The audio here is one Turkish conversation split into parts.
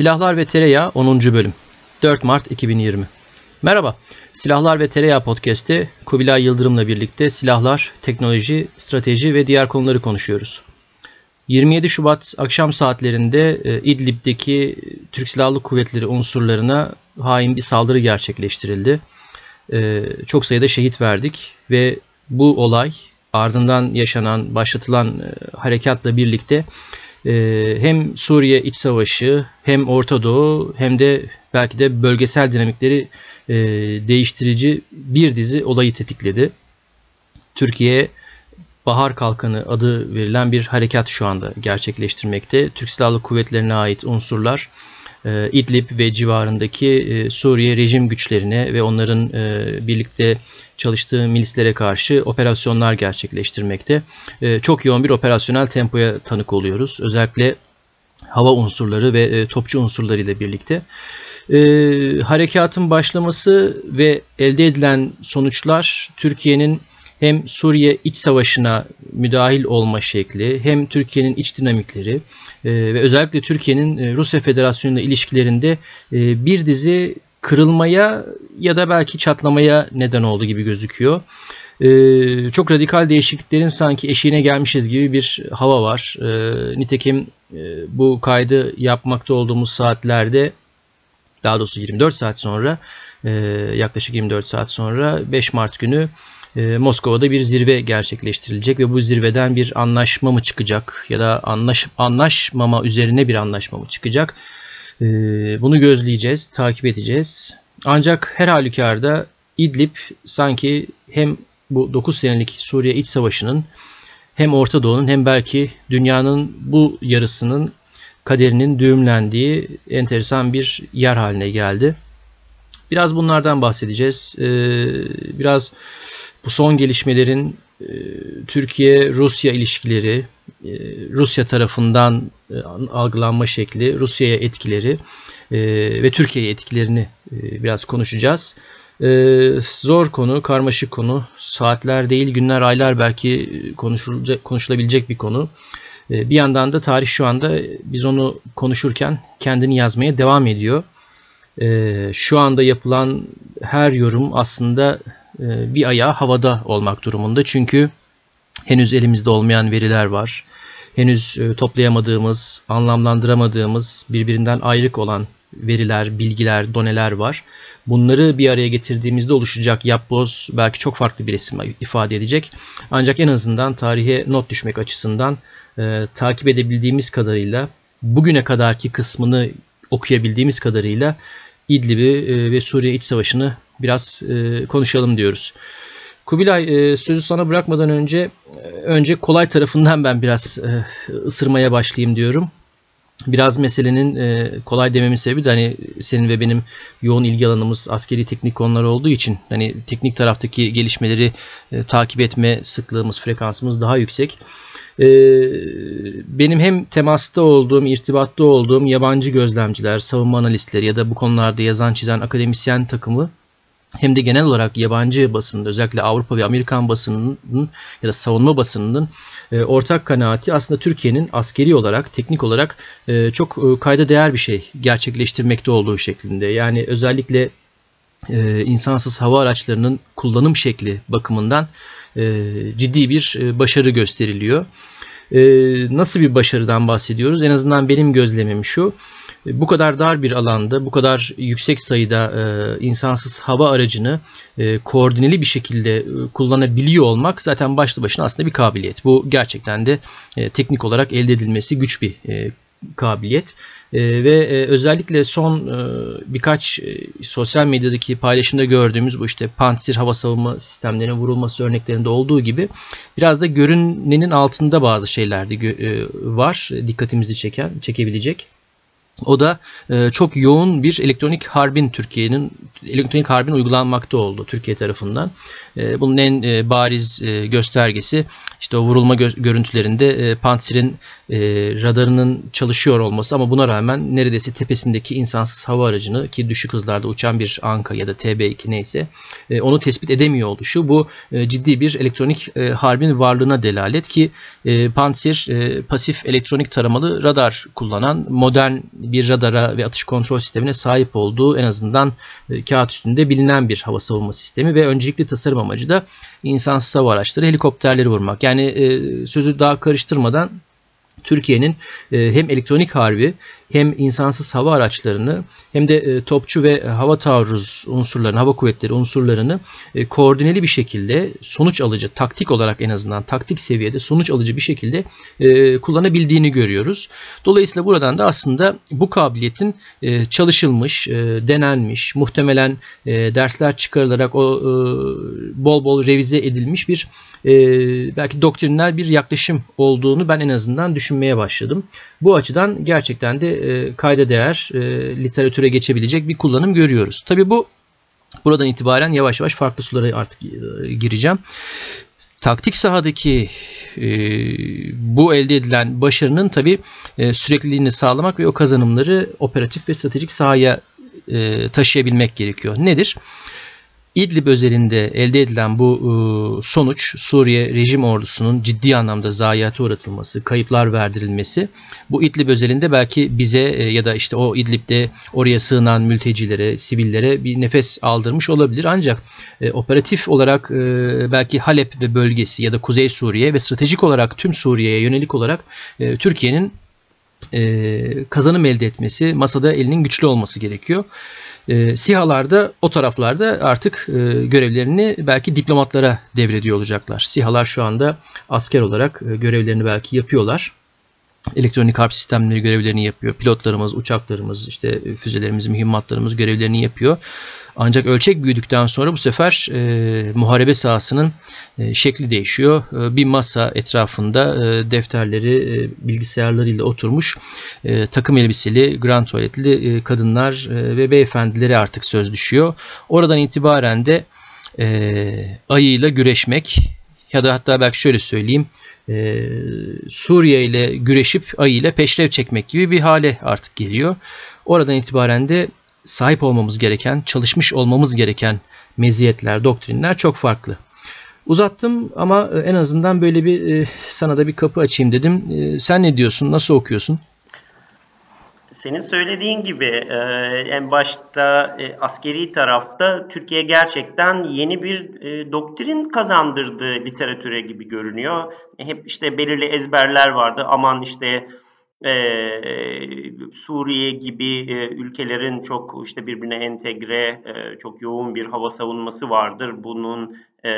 Silahlar ve Tereyağı 10. Bölüm 4 Mart 2020 Merhaba, Silahlar ve Tereyağı Podcast'te Kubilay Yıldırım'la birlikte silahlar, teknoloji, strateji ve diğer konuları konuşuyoruz. 27 Şubat akşam saatlerinde e, İdlib'deki Türk Silahlı Kuvvetleri unsurlarına hain bir saldırı gerçekleştirildi. E, çok sayıda şehit verdik ve bu olay ardından yaşanan, başlatılan e, harekatla birlikte hem Suriye iç savaşı hem Orta Doğu hem de belki de bölgesel dinamikleri e, değiştirici bir dizi olayı tetikledi. Türkiye Bahar Kalkanı adı verilen bir harekat şu anda gerçekleştirmekte. Türk Silahlı Kuvvetlerine ait unsurlar İdlib ve civarındaki e, Suriye rejim güçlerine ve onların e, birlikte çalıştığı milislere karşı operasyonlar gerçekleştirmekte. Çok yoğun bir operasyonel tempoya tanık oluyoruz. Özellikle hava unsurları ve topçu unsurları ile birlikte. Harekatın başlaması ve elde edilen sonuçlar Türkiye'nin hem Suriye iç savaşına müdahil olma şekli hem Türkiye'nin iç dinamikleri e, ve özellikle Türkiye'nin e, Rusya Federasyonu ile ilişkilerinde e, bir dizi kırılmaya ya da belki çatlamaya neden oldu gibi gözüküyor. Çok radikal değişikliklerin sanki eşiğine gelmişiz gibi bir hava var. Nitekim bu kaydı yapmakta olduğumuz saatlerde daha doğrusu 24 saat sonra yaklaşık 24 saat sonra 5 Mart günü e, Moskova'da bir zirve gerçekleştirilecek ve bu zirveden bir anlaşma mı çıkacak ya da anlaş, anlaşmama üzerine bir anlaşma mı çıkacak? E, bunu gözleyeceğiz, takip edeceğiz. Ancak her halükarda İdlib sanki hem bu 9 senelik Suriye iç savaşının hem Orta Doğu'nun hem belki dünyanın bu yarısının kaderinin düğümlendiği enteresan bir yer haline geldi. Biraz bunlardan bahsedeceğiz. Ee, biraz bu son gelişmelerin e, Türkiye-Rusya ilişkileri, e, Rusya tarafından e, algılanma şekli, Rusya'ya etkileri ve Türkiye'ye etkilerini biraz konuşacağız. Zor konu, karmaşık konu. Saatler değil, günler, aylar belki konuşulacak, konuşulabilecek bir konu. Bir yandan da tarih şu anda biz onu konuşurken kendini yazmaya devam ediyor. Şu anda yapılan her yorum aslında bir ayağı havada olmak durumunda. Çünkü henüz elimizde olmayan veriler var. Henüz e, toplayamadığımız, anlamlandıramadığımız, birbirinden ayrık olan veriler, bilgiler, doneler var. Bunları bir araya getirdiğimizde oluşacak yapboz belki çok farklı bir resim ifade edecek. Ancak en azından tarihe not düşmek açısından e, takip edebildiğimiz kadarıyla bugüne kadarki kısmını okuyabildiğimiz kadarıyla İdlib'i e, ve Suriye iç savaşını biraz e, konuşalım diyoruz. Kubilay e, sözü sana bırakmadan önce önce kolay tarafından ben biraz ısırmaya başlayayım diyorum. Biraz meselenin kolay dememin sebebi de hani senin ve benim yoğun ilgi alanımız askeri teknik konular olduğu için hani teknik taraftaki gelişmeleri takip etme sıklığımız, frekansımız daha yüksek. Ee, benim hem temasta olduğum, irtibatta olduğum yabancı gözlemciler, savunma analistleri ya da bu konularda yazan çizen akademisyen takımı hem de genel olarak yabancı basında özellikle Avrupa ve Amerikan basınının ya da savunma basınının e, ortak kanaati aslında Türkiye'nin askeri olarak, teknik olarak e, çok e, kayda değer bir şey gerçekleştirmekte olduğu şeklinde. Yani özellikle insansız hava araçlarının kullanım şekli bakımından ciddi bir başarı gösteriliyor. Nasıl bir başarıdan bahsediyoruz? En azından benim gözlemim şu bu kadar dar bir alanda bu kadar yüksek sayıda e, insansız hava aracını e, koordineli bir şekilde e, kullanabiliyor olmak zaten başlı başına aslında bir kabiliyet. Bu gerçekten de e, teknik olarak elde edilmesi güç bir e, kabiliyet. E, ve e, özellikle son e, birkaç e, sosyal medyadaki paylaşımda gördüğümüz bu işte Pantsir hava savunma sistemlerinin vurulması örneklerinde olduğu gibi biraz da görünenin altında bazı şeyler de e, var dikkatimizi çeken çekebilecek. O da e, çok yoğun bir elektronik harbin Türkiye'nin elektronik harbin uygulanmakta oldu Türkiye tarafından. E, bunun en e, bariz e, göstergesi işte o vurulma gö- görüntülerinde e, Pantsir'in e, radarının çalışıyor olması. Ama buna rağmen neredeyse tepesindeki insansız hava aracını ki düşük hızlarda uçan bir Anka ya da TB2 neyse onu tespit edemiyor oluşu. Bu ciddi bir elektronik harbin varlığına delalet ki e, Pantsir e, pasif elektronik taramalı radar kullanan modern bir radara ve atış kontrol sistemine sahip olduğu en azından kağıt üstünde bilinen bir hava savunma sistemi ve öncelikli tasarım amacı da insansız hava araçları helikopterleri vurmak. Yani e, sözü daha karıştırmadan Türkiye'nin e, hem elektronik harbi hem insansız hava araçlarını hem de e, topçu ve hava taarruz unsurlarını, hava kuvvetleri unsurlarını e, koordineli bir şekilde sonuç alıcı, taktik olarak en azından taktik seviyede sonuç alıcı bir şekilde kullanabildiğini görüyoruz. Dolayısıyla buradan da aslında bu kabiliyetin çalışılmış, denenmiş, muhtemelen dersler çıkarılarak o bol bol revize edilmiş bir belki doktrinler bir yaklaşım olduğunu ben en azından düşünmeye başladım. Bu açıdan gerçekten de e, kayda değer e, literatüre geçebilecek bir kullanım görüyoruz. Tabi bu buradan itibaren yavaş yavaş farklı sulara artık e, gireceğim. Taktik sahadaki e, bu elde edilen başarının tabi e, sürekliliğini sağlamak ve o kazanımları operatif ve stratejik sahaya e, taşıyabilmek gerekiyor. Nedir? İdlib özelinde elde edilen bu e, sonuç Suriye rejim ordusunun ciddi anlamda zayiata uğratılması, kayıplar verdirilmesi bu İdlib özelinde belki bize e, ya da işte o İdlib'de oraya sığınan mültecilere, sivillere bir nefes aldırmış olabilir. Ancak e, operatif olarak belki Halep ve bölgesi ya da Kuzey Suriye ve stratejik olarak tüm Suriye'ye yönelik olarak Türkiye'nin kazanım elde etmesi, masada elinin güçlü olması gerekiyor. E, SİHA'lar da o taraflarda artık e, görevlerini belki diplomatlara devrediyor olacaklar. SİHA'lar şu anda asker olarak e, görevlerini belki yapıyorlar. Elektronik harp sistemleri görevlerini yapıyor. Pilotlarımız, uçaklarımız, işte füzelerimiz, mühimmatlarımız görevlerini yapıyor. Ancak ölçek büyüdükten sonra bu sefer e, muharebe sahasının e, şekli değişiyor. E, bir masa etrafında e, defterleri e, bilgisayarlarıyla oturmuş e, takım elbiseli, grand tuvaletli e, kadınlar e, ve beyefendileri artık söz düşüyor. Oradan itibaren de e, ayıyla güreşmek ya da hatta belki şöyle söyleyeyim e, Suriye ile güreşip ayı ile peşrev çekmek gibi bir hale artık geliyor. Oradan itibaren de sahip olmamız gereken, çalışmış olmamız gereken meziyetler, doktrinler çok farklı. Uzattım ama e, en azından böyle bir e, sana da bir kapı açayım dedim. E, sen ne diyorsun? Nasıl okuyorsun? Senin söylediğin gibi en başta askeri tarafta Türkiye gerçekten yeni bir doktrin kazandırdı literatüre gibi görünüyor. Hep işte belirli ezberler vardı. Aman işte e, Suriye gibi e, ülkelerin çok işte birbirine entegre, e, çok yoğun bir hava savunması vardır. Bunun e,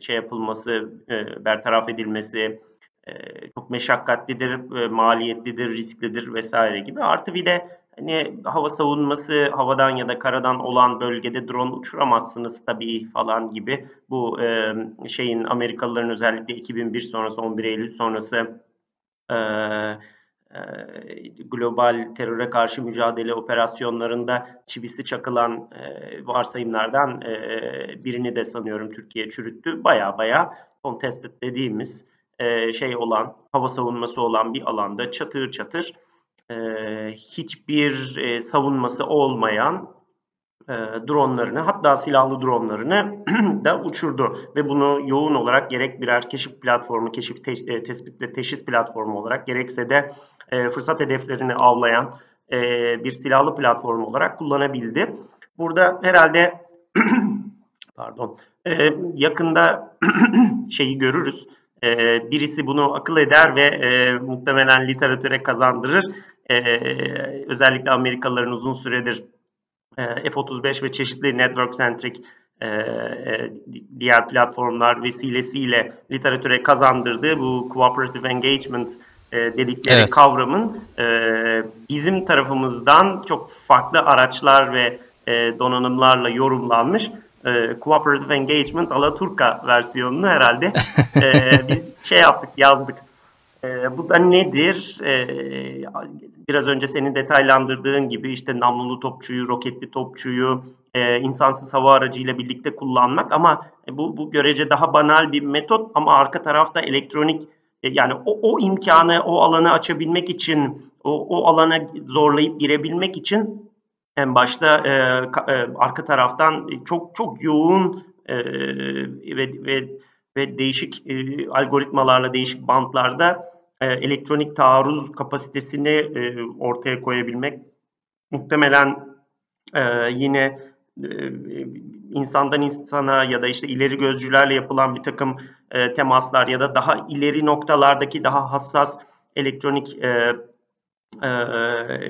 şey yapılması, e, bertaraf edilmesi e, çok meşakkatlidir, e, maliyetlidir, risklidir vesaire gibi. Artı bir de hani hava savunması havadan ya da karadan olan bölgede drone uçuramazsınız tabii falan gibi bu e, şeyin Amerikalıların özellikle 2001 sonrası 11 Eylül sonrası e, global teröre karşı mücadele operasyonlarında çivisi çakılan varsayımlardan birini de sanıyorum Türkiye çürüttü. Baya baya contested dediğimiz şey olan, hava savunması olan bir alanda çatır çatır hiçbir savunması olmayan e, dronlarını hatta silahlı dronlarını da uçurdu ve bunu yoğun olarak gerek birer keşif platformu, keşif te- e, tespit ve teşhis platformu olarak gerekse de e, fırsat hedeflerini avlayan e, bir silahlı platform olarak kullanabildi. Burada herhalde pardon e, yakında şeyi görürüz. E, birisi bunu akıl eder ve e, muhtemelen literatüre kazandırır. E, özellikle Amerikalıların uzun süredir F-35 ve çeşitli network-centric e, e, diğer platformlar vesilesiyle literatüre kazandırdığı bu cooperative engagement dedikleri evet. kavramın bizim tarafımızdan çok farklı araçlar ve donanımlarla yorumlanmış Cooperative Engagement Alaturka versiyonunu herhalde biz şey yaptık, yazdık. E, bu da nedir? E, biraz önce senin detaylandırdığın gibi işte namlulu topçuyu, roketli topçuyu, e, insansız hava aracıyla birlikte kullanmak ama bu, bu görece daha banal bir metot ama arka tarafta elektronik e, yani o, o imkanı, o alanı açabilmek için, o, o alana zorlayıp girebilmek için en başta e, e, arka taraftan çok çok yoğun e, ve, ve ve değişik e, algoritmalarla, değişik bantlarda e, elektronik taarruz kapasitesini e, ortaya koyabilmek. Muhtemelen e, yine e, insandan insana ya da işte ileri gözcülerle yapılan bir takım e, temaslar ya da daha ileri noktalardaki daha hassas elektronik e, e,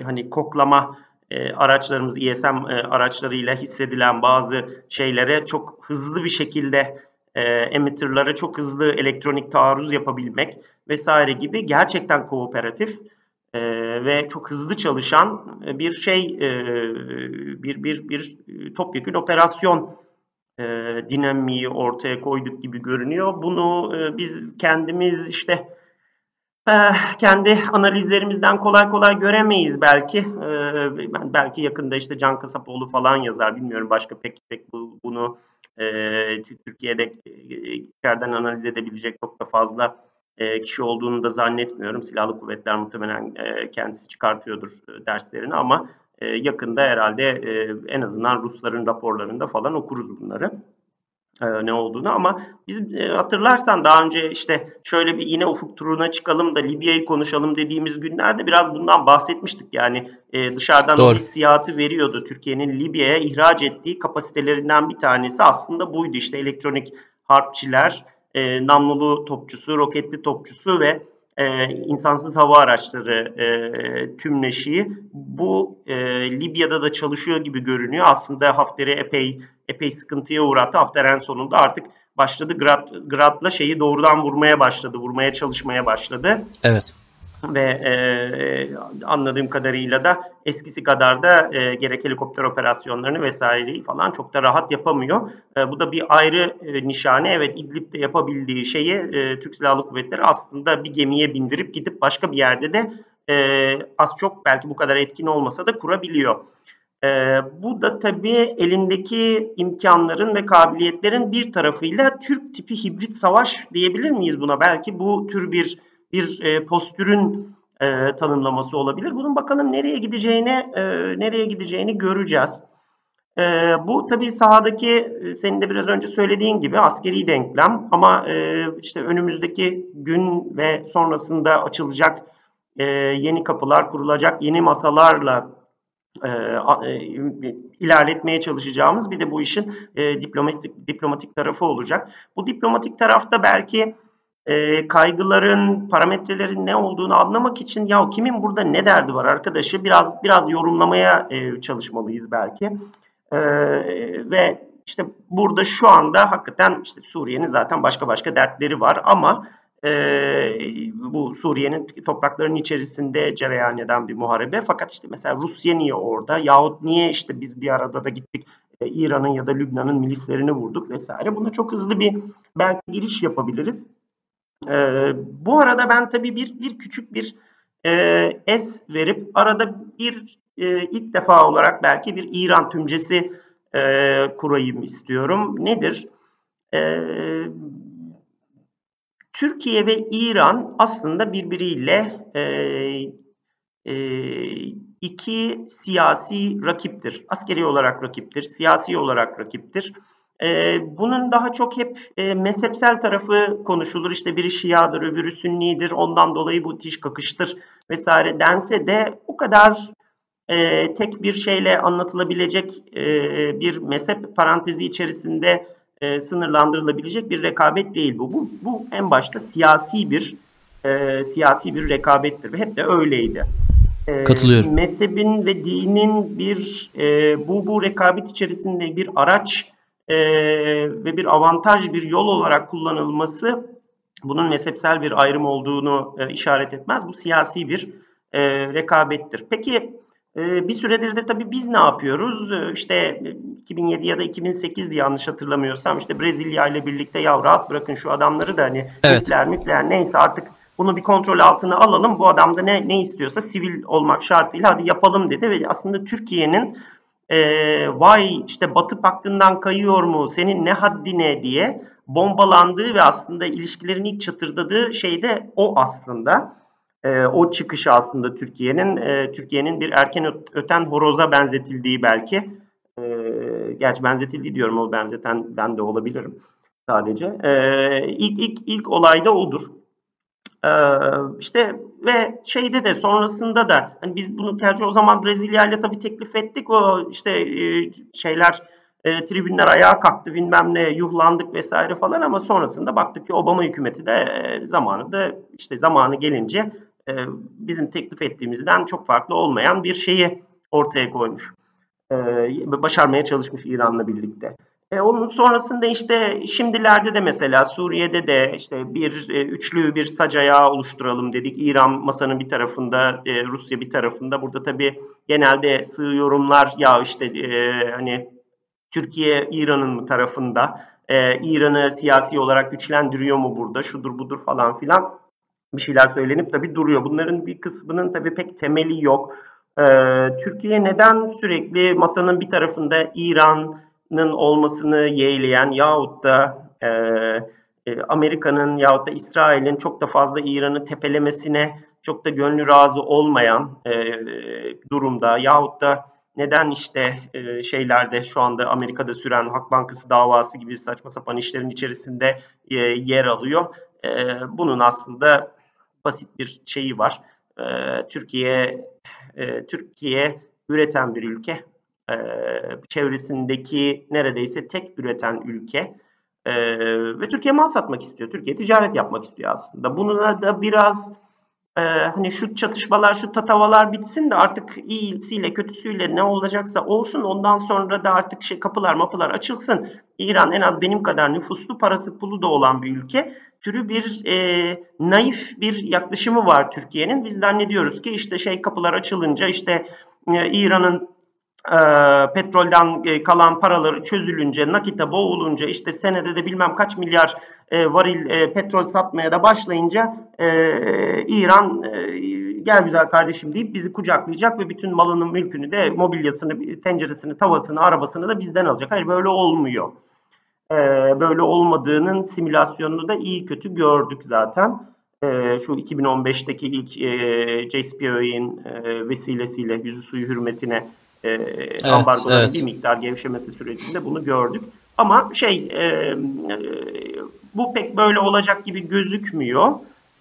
hani koklama e, araçlarımız ISM e, araçlarıyla hissedilen bazı şeylere çok hızlı bir şekilde e, emitterlara çok hızlı elektronik taarruz yapabilmek vesaire gibi gerçekten kooperatif e, ve çok hızlı çalışan bir şey e, bir bir bir topyekün operasyon e, dinamiği ortaya koyduk gibi görünüyor. Bunu e, biz kendimiz işte eh, kendi analizlerimizden kolay kolay göremeyiz belki. E, ben belki yakında işte Can Kasapoğlu falan yazar. Bilmiyorum başka pek pek bu, bunu Türkiye'de içeriden analiz edebilecek çok da fazla kişi olduğunu da zannetmiyorum. Silahlı kuvvetler muhtemelen kendisi çıkartıyordur derslerini ama yakında herhalde en azından Rusların raporlarında falan okuruz bunları e, ne olduğunu ama biz e, hatırlarsan daha önce işte şöyle bir yine ufuk turuna çıkalım da Libya'yı konuşalım dediğimiz günlerde biraz bundan bahsetmiştik. Yani e, dışarıdan Doğru. hissiyatı veriyordu. Türkiye'nin Libya'ya ihraç ettiği kapasitelerinden bir tanesi aslında buydu. İşte elektronik harpçiler, e, namlulu topçusu, roketli topçusu ve e, insansız hava araçları e, tümleşiği bu e, Libya'da da çalışıyor gibi görünüyor. Aslında Hafter'i epey epey sıkıntıya uğrattı. Hafter en sonunda artık başladı Grad, Grad'la şeyi doğrudan vurmaya başladı. Vurmaya çalışmaya başladı. Evet ve e, anladığım kadarıyla da eskisi kadar da e, gerek helikopter operasyonlarını vesaireyi falan çok da rahat yapamıyor. E, bu da bir ayrı e, nişane. Evet İdlib'de yapabildiği şeyi e, Türk Silahlı Kuvvetleri aslında bir gemiye bindirip gidip başka bir yerde de e, az çok belki bu kadar etkin olmasa da kurabiliyor. E, bu da tabii elindeki imkanların ve kabiliyetlerin bir tarafıyla Türk tipi hibrit savaş diyebilir miyiz buna? Belki bu tür bir bir e, postürün e, tanımlaması olabilir. Bunun bakalım nereye gideceğine e, nereye gideceğini göreceğiz. E, bu tabii sahadaki e, senin de biraz önce söylediğin gibi askeri denklem ama e, işte önümüzdeki gün ve sonrasında açılacak e, yeni kapılar kurulacak yeni masalarla e, e, ilerletmeye çalışacağımız bir de bu işin e, diplomatik diplomatik tarafı olacak. Bu diplomatik tarafta belki e, kaygıların, parametrelerin ne olduğunu anlamak için ya kimin burada ne derdi var arkadaşı biraz biraz yorumlamaya e, çalışmalıyız belki. E, ve işte burada şu anda hakikaten işte Suriye'nin zaten başka başka dertleri var ama e, bu Suriye'nin topraklarının içerisinde cereyan eden bir muharebe. Fakat işte mesela Rusya niye orada yahut niye işte biz bir arada da gittik e, İran'ın ya da Lübnan'ın milislerini vurduk vesaire. Buna çok hızlı bir belki giriş yapabiliriz. Ee, bu arada ben tabii bir, bir küçük bir e, es verip arada bir e, ilk defa olarak belki bir İran tümcesi e, kurayım istiyorum. Nedir? E, Türkiye ve İran aslında birbiriyle e, e, iki siyasi rakiptir. Askeri olarak rakiptir, siyasi olarak rakiptir. E, bunun daha çok hep e, mezhepsel tarafı konuşulur. İşte biri Şia'dır, öbürü Sünni'dir. Ondan dolayı bu tiş kakıştır vesaire dense de o kadar e, tek bir şeyle anlatılabilecek e, bir mezhep parantezi içerisinde e, sınırlandırılabilecek bir rekabet değil bu. Bu, bu en başta siyasi bir e, siyasi bir rekabettir ve hep de öyleydi. E, Katılıyorum. Mezhebin ve dinin bir e, bu bu rekabet içerisinde bir araç e, ve bir avantaj bir yol olarak kullanılması bunun mezhepsel bir ayrım olduğunu e, işaret etmez. Bu siyasi bir e, rekabettir. Peki e, bir süredir de tabii biz ne yapıyoruz? E, işte 2007 ya da 2008 diye yanlış hatırlamıyorsam işte Brezilya ile birlikte ya rahat bırakın şu adamları da hani evet. nükleer nükleer neyse artık Bunu bir kontrol altına alalım. Bu adam da ne, ne istiyorsa sivil olmak şartıyla hadi yapalım dedi ve aslında Türkiye'nin e, vay işte Batı Paktı'ndan kayıyor mu senin ne haddine diye bombalandığı ve aslında ilişkilerin ilk çatırdadığı şey de o aslında. E, o çıkışı aslında Türkiye'nin e, Türkiye'nin bir erken öten horoza benzetildiği belki. E, gerçi benzetildiği diyorum o benzeten ben de olabilirim sadece. E, ilk ilk ilk olayda odur. E, işte ve şeyde de sonrasında da hani biz bunu tercih o zaman Brezilya ile tabii teklif ettik. O işte e, şeyler e, tribünler ayağa kalktı bilmem ne yuhlandık vesaire falan ama sonrasında baktık ki Obama hükümeti de e, zamanında işte zamanı gelince e, bizim teklif ettiğimizden çok farklı olmayan bir şeyi ortaya koymuş. Başarmaya çalışmış İran'la birlikte. E, onun sonrasında işte şimdilerde de mesela Suriye'de de işte bir e, üçlü bir sac ayağı oluşturalım dedik. İran masanın bir tarafında, e, Rusya bir tarafında. Burada tabii genelde sığ yorumlar ya işte e, hani Türkiye İran'ın tarafında, e, İran'ı siyasi olarak güçlendiriyor mu burada, şudur budur falan filan bir şeyler söylenip tabii duruyor. Bunların bir kısmının tabii pek temeli yok. E, Türkiye neden sürekli masanın bir tarafında İran'ın olmasını yeğleyen yahut da e, e, Amerika'nın yahut da İsrail'in çok da fazla İran'ı tepelemesine çok da gönlü razı olmayan e, durumda yahut da neden işte e, şeylerde şu anda Amerika'da süren Halk Bankası davası gibi saçma sapan işlerin içerisinde e, yer alıyor. E, bunun aslında basit bir şeyi var. E, Türkiye e, Türkiye üreten bir ülke. E, çevresindeki neredeyse tek üreten ülke. E, ve Türkiye mal satmak istiyor. Türkiye ticaret yapmak istiyor aslında. Bunu da biraz e, hani şu çatışmalar, şu tatavalar bitsin de artık iyisiyle kötüsüyle ne olacaksa olsun. Ondan sonra da artık şey kapılar mapılar açılsın. İran en az benim kadar nüfuslu, parası pulu da olan bir ülke. Türü bir e, naif bir yaklaşımı var Türkiye'nin. Biz zannediyoruz ki işte şey kapılar açılınca işte e, İran'ın e, petrolden e, kalan paraları çözülünce, nakite boğulunca, işte senede de bilmem kaç milyar e, varil e, petrol satmaya da başlayınca e, İran e, gel güzel kardeşim deyip bizi kucaklayacak ve bütün malının mülkünü de mobilyasını, tenceresini, tavasını, arabasını da bizden alacak. Hayır böyle olmuyor. E, böyle olmadığının simülasyonunu da iyi kötü gördük zaten. E, şu 2015'teki ilk e, JCPOA'nın e, vesilesiyle yüzü suyu hürmetine e, evet, ambargoların evet. bir miktar gevşemesi sürecinde bunu gördük. Ama şey e, e, bu pek böyle olacak gibi gözükmüyor.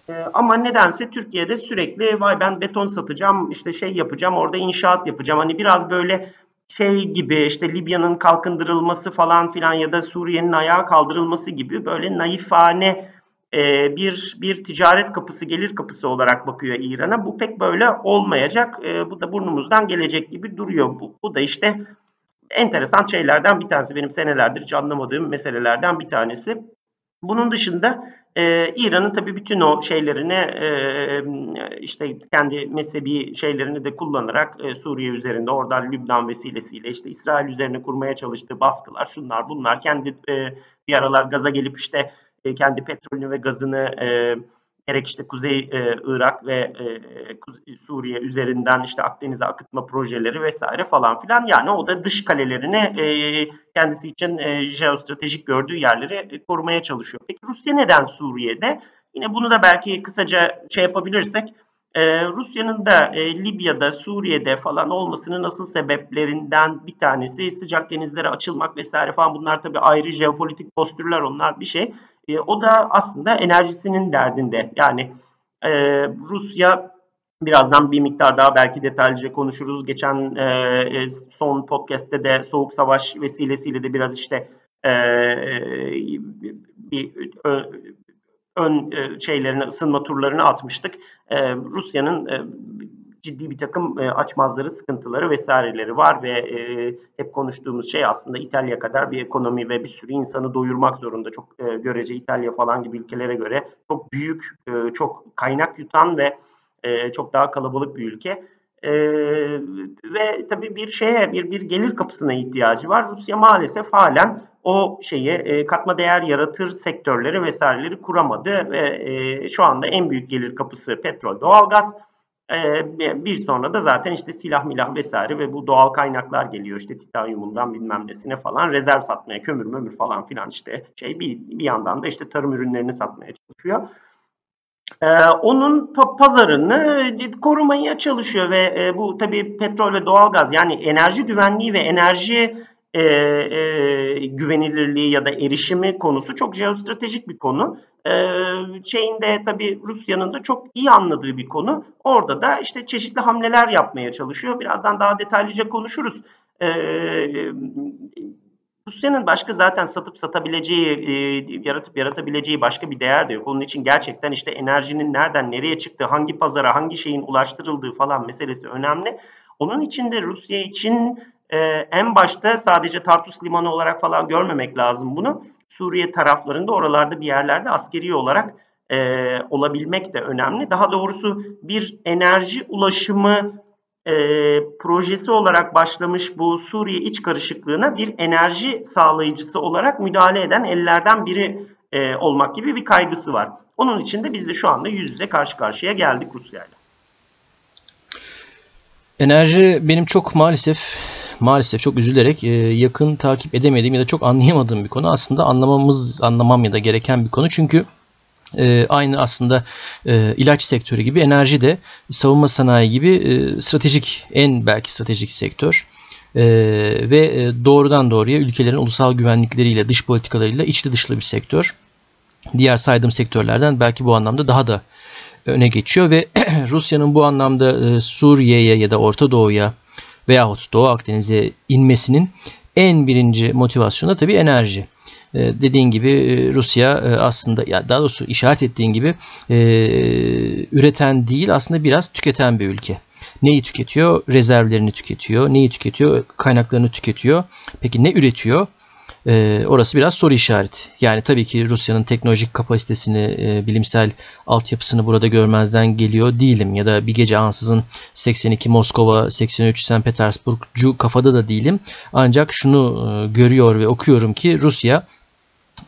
E, ama nedense Türkiye'de sürekli vay ben beton satacağım işte şey yapacağım orada inşaat yapacağım. Hani biraz böyle şey gibi işte Libya'nın kalkındırılması falan filan ya da Suriye'nin ayağa kaldırılması gibi böyle naifane e, bir bir ticaret kapısı, gelir kapısı olarak bakıyor İran'a. Bu pek böyle olmayacak. E, bu da burnumuzdan gelecek gibi duruyor. Bu, bu da işte enteresan şeylerden bir tanesi. Benim senelerdir hiç anlamadığım meselelerden bir tanesi. Bunun dışında e, İran'ın tabii bütün o şeylerini işte kendi mezhebi şeylerini de kullanarak Suriye üzerinde oradan Lübnan vesilesiyle işte İsrail üzerine kurmaya çalıştığı baskılar şunlar bunlar kendi e, bir aralar gaza gelip işte kendi petrolünü ve gazını e, gerek işte Kuzey e, Irak ve e, Suriye üzerinden işte Akdeniz'e akıtma projeleri vesaire falan filan yani o da dış kalelerini e, kendisi için e, jeostratejik gördüğü yerleri e, korumaya çalışıyor. Peki Rusya neden Suriye'de? Yine bunu da belki kısaca şey yapabilirsek ee, Rusya'nın da e, Libya'da, Suriye'de falan olmasının asıl sebeplerinden bir tanesi sıcak denizlere açılmak vesaire falan. Bunlar tabii ayrı jeopolitik postürler onlar bir şey. E, o da aslında enerjisinin derdinde. Yani e, Rusya birazdan bir miktar daha belki detaylıca konuşuruz. Geçen e, e son podcast'te de Soğuk Savaş vesilesiyle de biraz işte e, e bir ön e, şeylerine ısınma turlarını atmıştık. E, Rusya'nın e, ciddi bir takım e, açmazları, sıkıntıları vesaireleri var ve e, hep konuştuğumuz şey aslında İtalya kadar bir ekonomi ve bir sürü insanı doyurmak zorunda. Çok e, görece İtalya falan gibi ülkelere göre çok büyük, e, çok kaynak yutan ve çok daha kalabalık bir ülke. E, ve tabii bir şeye, bir bir gelir kapısına ihtiyacı var. Rusya maalesef halen o şeyi e, katma değer yaratır sektörleri vesaireleri kuramadı ve e, şu anda en büyük gelir kapısı petrol, doğalgaz. E, bir sonra da zaten işte silah milah vesaire ve bu doğal kaynaklar geliyor işte titanyumundan bilmem nesine falan rezerv satmaya kömür mömür falan filan işte şey bir, bir yandan da işte tarım ürünlerini satmaya çalışıyor. Ee, onun pa- pazarını korumaya çalışıyor ve e, bu tabii petrol ve doğalgaz yani enerji güvenliği ve enerji e, e, güvenilirliği ya da erişimi konusu çok jeostratejik bir konu. E, şeyinde tabii Rusya'nın da çok iyi anladığı bir konu. Orada da işte çeşitli hamleler yapmaya çalışıyor. Birazdan daha detaylıca konuşuruz. Rusya'nın başka zaten satıp satabileceği, yaratıp yaratabileceği başka bir değer de yok. Onun için gerçekten işte enerjinin nereden nereye çıktığı, hangi pazara, hangi şeyin ulaştırıldığı falan meselesi önemli. Onun için de Rusya için e, en başta sadece Tartus limanı olarak falan görmemek lazım bunu. Suriye taraflarında oralarda bir yerlerde askeri olarak e, olabilmek de önemli. Daha doğrusu bir enerji ulaşımı e, projesi olarak başlamış bu Suriye iç karışıklığına bir enerji sağlayıcısı olarak müdahale eden ellerden biri e, olmak gibi bir kaygısı var. Onun için de biz de şu anda yüz yüze karşı karşıya geldik Rusya'yla. Enerji benim çok maalesef maalesef çok üzülerek e, yakın takip edemediğim ya da çok anlayamadığım bir konu. Aslında anlamamız anlamam ya da gereken bir konu. Çünkü e, aynı aslında e, ilaç sektörü gibi enerji de savunma sanayi gibi e, stratejik en belki stratejik sektör. E, ve e, doğrudan doğruya ülkelerin ulusal güvenlikleriyle dış politikalarıyla içli dışlı bir sektör. Diğer saydığım sektörlerden belki bu anlamda daha da öne geçiyor ve Rusya'nın bu anlamda e, Suriye'ye ya da Orta Doğu'ya veyahut Doğu Akdeniz'e inmesinin en birinci motivasyonu da tabii enerji. Ee, dediğin gibi e, Rusya e, aslında ya daha doğrusu işaret ettiğin gibi e, üreten değil aslında biraz tüketen bir ülke. Neyi tüketiyor? Rezervlerini tüketiyor. Neyi tüketiyor? Kaynaklarını tüketiyor. Peki ne üretiyor? E, orası biraz soru işareti. Yani tabii ki Rusya'nın teknolojik kapasitesini, e, bilimsel altyapısını burada görmezden geliyor değilim. Ya da bir gece ansızın 82 Moskova, 83 St. Petersburgcu kafada da değilim. Ancak şunu e, görüyor ve okuyorum ki Rusya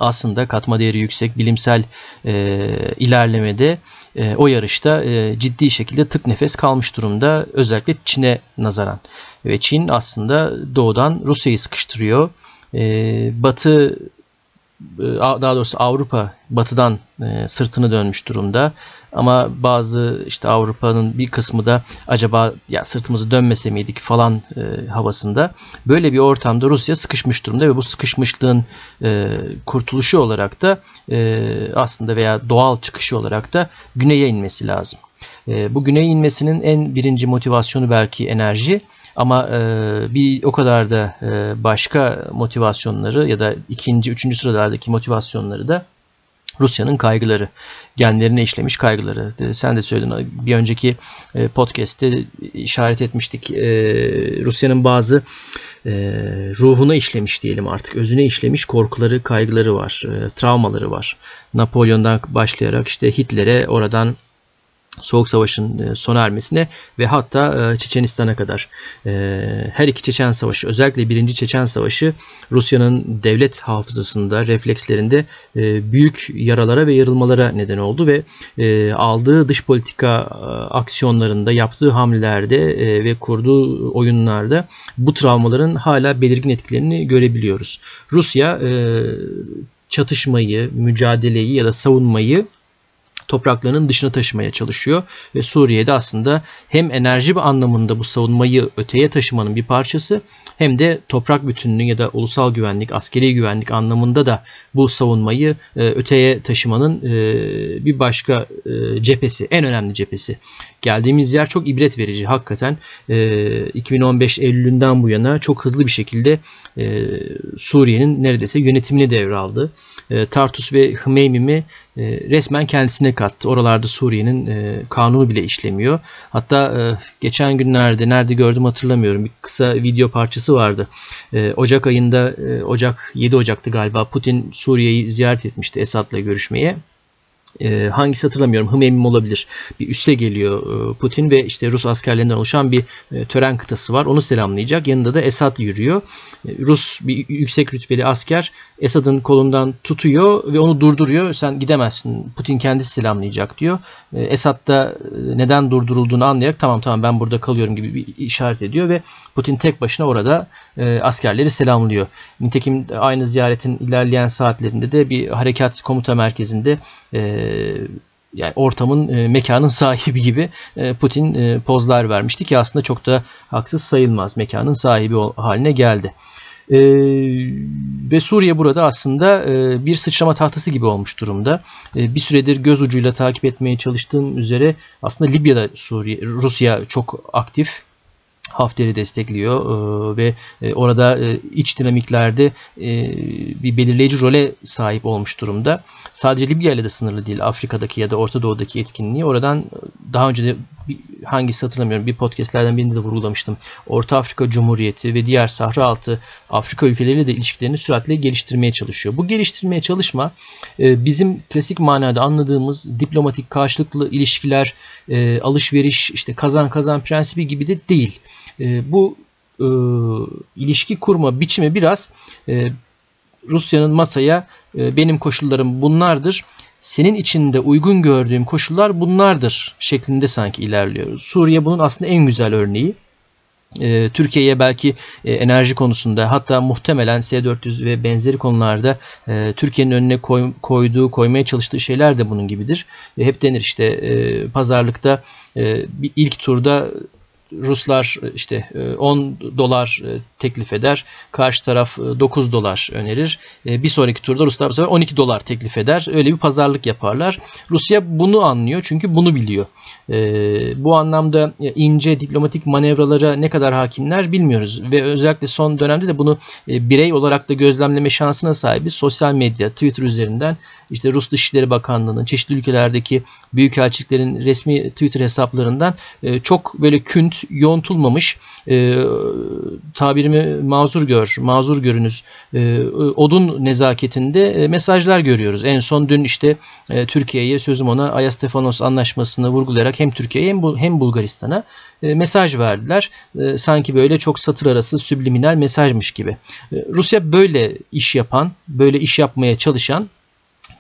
aslında katma değeri yüksek bilimsel e, ilerlemede e, o yarışta e, ciddi şekilde tık nefes kalmış durumda özellikle Çin'e nazaran. Ve Çin aslında doğudan Rusya'yı sıkıştırıyor. E, Batı e, daha doğrusu Avrupa batıdan e, sırtını dönmüş durumda. Ama bazı işte Avrupa'nın bir kısmı da acaba ya sırtımızı dönmese miydik falan e, havasında. Böyle bir ortamda Rusya sıkışmış durumda ve bu sıkışmışlığın kurtuluşu olarak da aslında veya doğal çıkışı olarak da güneye inmesi lazım. Bu güneye inmesinin en birinci motivasyonu belki enerji. Ama e, bir o kadar da e, başka motivasyonları ya da ikinci, üçüncü sıralardaki motivasyonları da Rusya'nın kaygıları, genlerine işlemiş kaygıları. E, sen de söyledin bir önceki e, podcast'te işaret etmiştik. E, Rusya'nın bazı ruhuna işlemiş diyelim artık, özüne işlemiş korkuları, kaygıları var, travmaları var. Napolyon'dan başlayarak işte Hitler'e oradan Soğuk Savaş'ın e, sona ermesine ve hatta e, Çeçenistan'a kadar e, her iki Çeçen Savaşı özellikle birinci Çeçen Savaşı Rusya'nın devlet hafızasında, reflekslerinde büyük yaralara ve yarılmalara neden oldu ve aldığı dış politika aksiyonlarında, yaptığı hamlelerde ve kurduğu oyunlarda bu travmaların hala belirgin etkilerini görebiliyoruz. Rusya çatışmayı, mücadeleyi ya da savunmayı topraklarının dışına taşımaya çalışıyor. Ve Suriye'de aslında hem enerji bir anlamında bu savunmayı öteye taşımanın bir parçası hem de toprak bütünlüğü ya da ulusal güvenlik, askeri güvenlik anlamında da bu savunmayı e, öteye taşımanın e, bir başka e, cephesi, en önemli cephesi. Geldiğimiz yer çok ibret verici hakikaten. 2015 Eylül'ünden bu yana çok hızlı bir şekilde Suriye'nin neredeyse yönetimini devraldı. Tartus ve Hmeymim'i resmen kendisine kattı. Oralarda Suriye'nin kanunu bile işlemiyor. Hatta geçen günlerde nerede gördüm hatırlamıyorum. Bir kısa video parçası vardı. Ocak ayında Ocak 7 Ocak'tı galiba Putin Suriye'yi ziyaret etmişti Esad'la görüşmeye. E, hangisi hatırlamıyorum Hımeyim olabilir. Bir üsse geliyor e, Putin ve işte Rus askerlerinden oluşan bir e, tören kıtası var. Onu selamlayacak. Yanında da Esad yürüyor. E, Rus bir yüksek rütbeli asker Esad'ın kolundan tutuyor ve onu durduruyor. Sen gidemezsin. Putin kendisi selamlayacak diyor. E, Esad da e, neden durdurulduğunu anlayarak tamam tamam ben burada kalıyorum gibi bir işaret ediyor ve Putin tek başına orada e, askerleri selamlıyor. Nitekim aynı ziyaretin ilerleyen saatlerinde de bir harekat komuta merkezinde e, yani ortamın, e, mekanın sahibi gibi e, Putin e, pozlar vermişti ki aslında çok da haksız sayılmaz. Mekanın sahibi haline geldi. E, ve Suriye burada aslında e, bir sıçrama tahtası gibi olmuş durumda. E, bir süredir göz ucuyla takip etmeye çalıştığım üzere aslında Libya'da Suriye, Rusya çok aktif. Hafter'i destekliyor e, ve e, orada e, iç dinamiklerde bir belirleyici role sahip olmuş durumda. Sadece Libya ile de sınırlı değil. Afrika'daki ya da Orta Doğu'daki etkinliği oradan daha önce de hangisi hatırlamıyorum bir podcastlerden birinde de vurgulamıştım. Orta Afrika Cumhuriyeti ve diğer Sahra altı Afrika ülkeleriyle de ilişkilerini süratle geliştirmeye çalışıyor. Bu geliştirmeye çalışma bizim klasik manada anladığımız diplomatik karşılıklı ilişkiler, alışveriş, işte kazan kazan prensibi gibi de değil. E, bu ilişki kurma biçimi biraz Rusya'nın masaya benim koşullarım bunlardır senin içinde uygun gördüğüm koşullar bunlardır şeklinde sanki ilerliyoruz. Suriye bunun aslında en güzel örneği. Ee, Türkiye'ye belki e, enerji konusunda hatta muhtemelen S-400 ve benzeri konularda e, Türkiye'nin önüne koy, koyduğu, koymaya çalıştığı şeyler de bunun gibidir. E, hep denir işte e, pazarlıkta e, bir ilk turda Ruslar işte 10 e, dolar e, teklif eder. Karşı taraf 9 e, dolar önerir. Bir sonraki turda Ruslar bu sefer 12 dolar teklif eder. Öyle bir pazarlık yaparlar. Rusya bunu anlıyor çünkü bunu biliyor. Bu anlamda ince diplomatik manevralara ne kadar hakimler bilmiyoruz. Ve özellikle son dönemde de bunu birey olarak da gözlemleme şansına sahibiz. Sosyal medya, Twitter üzerinden işte Rus Dışişleri Bakanlığı'nın çeşitli ülkelerdeki büyükelçiliklerin resmi Twitter hesaplarından çok böyle künt yontulmamış e, tabirimi mazur gör, mazur görünüz e, odun nezaketinde e, mesajlar görüyoruz. En son dün işte e, Türkiye'ye sözüm ona Ayastefanos anlaşmasını vurgulayarak hem Türkiye'ye hem, hem Bulgaristan'a e, mesaj verdiler. E, sanki böyle çok satır arası subliminal mesajmış gibi. E, Rusya böyle iş yapan, böyle iş yapmaya çalışan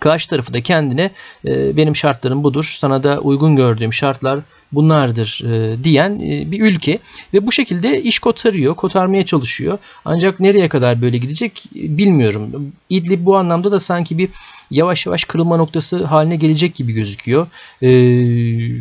Karşı tarafı da kendine e, benim şartlarım budur, sana da uygun gördüğüm şartlar bunlardır e, diyen e, bir ülke ve bu şekilde iş kotarıyor, kotarmaya çalışıyor. Ancak nereye kadar böyle gidecek bilmiyorum. İdlib bu anlamda da sanki bir yavaş yavaş kırılma noktası haline gelecek gibi gözüküyor. Eee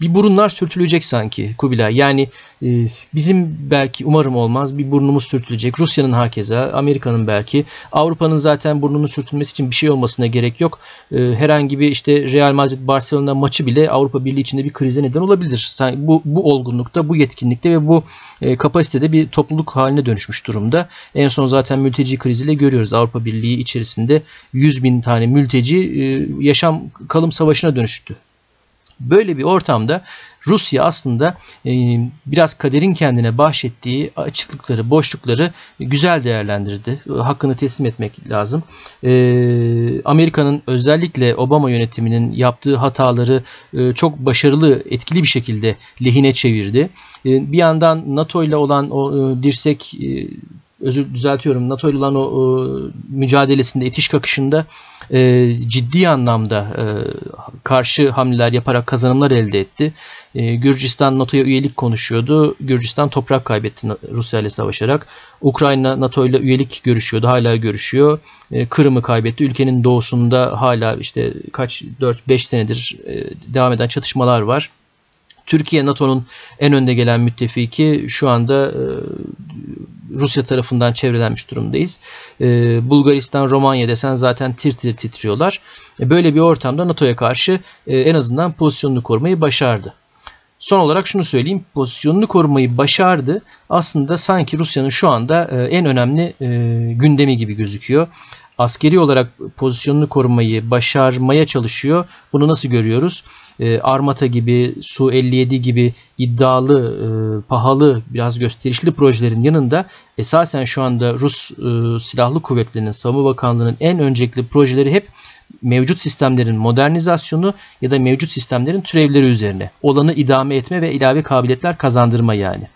bir burunlar sürtülecek sanki Kubilay. Yani e, bizim belki umarım olmaz bir burnumuz sürtülecek. Rusya'nın hakeza, Amerika'nın belki. Avrupa'nın zaten burnunun sürtülmesi için bir şey olmasına gerek yok. E, herhangi bir işte Real Madrid Barcelona maçı bile Avrupa Birliği içinde bir krize neden olabilir. Bu, bu olgunlukta, bu yetkinlikte ve bu e, kapasitede bir topluluk haline dönüşmüş durumda. En son zaten mülteci kriziyle görüyoruz. Avrupa Birliği içerisinde 100 bin tane mülteci e, yaşam kalım savaşına dönüştü. Böyle bir ortamda Rusya aslında e, biraz kaderin kendine bahşettiği açıklıkları, boşlukları güzel değerlendirdi. Hakkını teslim etmek lazım. E, Amerika'nın özellikle Obama yönetiminin yaptığı hataları e, çok başarılı, etkili bir şekilde lehine çevirdi. Bir yandan NATO ile olan o dirsek özür düzeltiyorum NATO ile olan o, o mücadelesinde, itiş kakışında e, ciddi anlamda e, karşı hamleler yaparak kazanımlar elde etti. E, Gürcistan NATO'ya üyelik konuşuyordu. Gürcistan toprak kaybetti Rusya ile savaşarak. Ukrayna NATO ile üyelik görüşüyordu. Hala görüşüyor. E, Kırım'ı kaybetti. Ülkenin doğusunda hala işte kaç 4-5 senedir e, devam eden çatışmalar var. Türkiye NATO'nun en önde gelen müttefiki şu anda e, Rusya tarafından çevrelenmiş durumdayız. E, Bulgaristan, Romanya desen zaten tir tir titriyorlar. E, böyle bir ortamda NATO'ya karşı en azından pozisyonunu korumayı başardı. Son olarak şunu söyleyeyim. Pozisyonunu korumayı başardı. Aslında sanki Rusya'nın şu anda en önemli gündemi gibi gözüküyor askeri olarak pozisyonunu korumayı başarmaya çalışıyor. Bunu nasıl görüyoruz? E, Armata gibi, Su-57 gibi iddialı, e, pahalı, biraz gösterişli projelerin yanında esasen şu anda Rus e, Silahlı Kuvvetleri'nin, Savunma Bakanlığı'nın en öncelikli projeleri hep mevcut sistemlerin modernizasyonu ya da mevcut sistemlerin türevleri üzerine olanı idame etme ve ilave kabiliyetler kazandırma yani.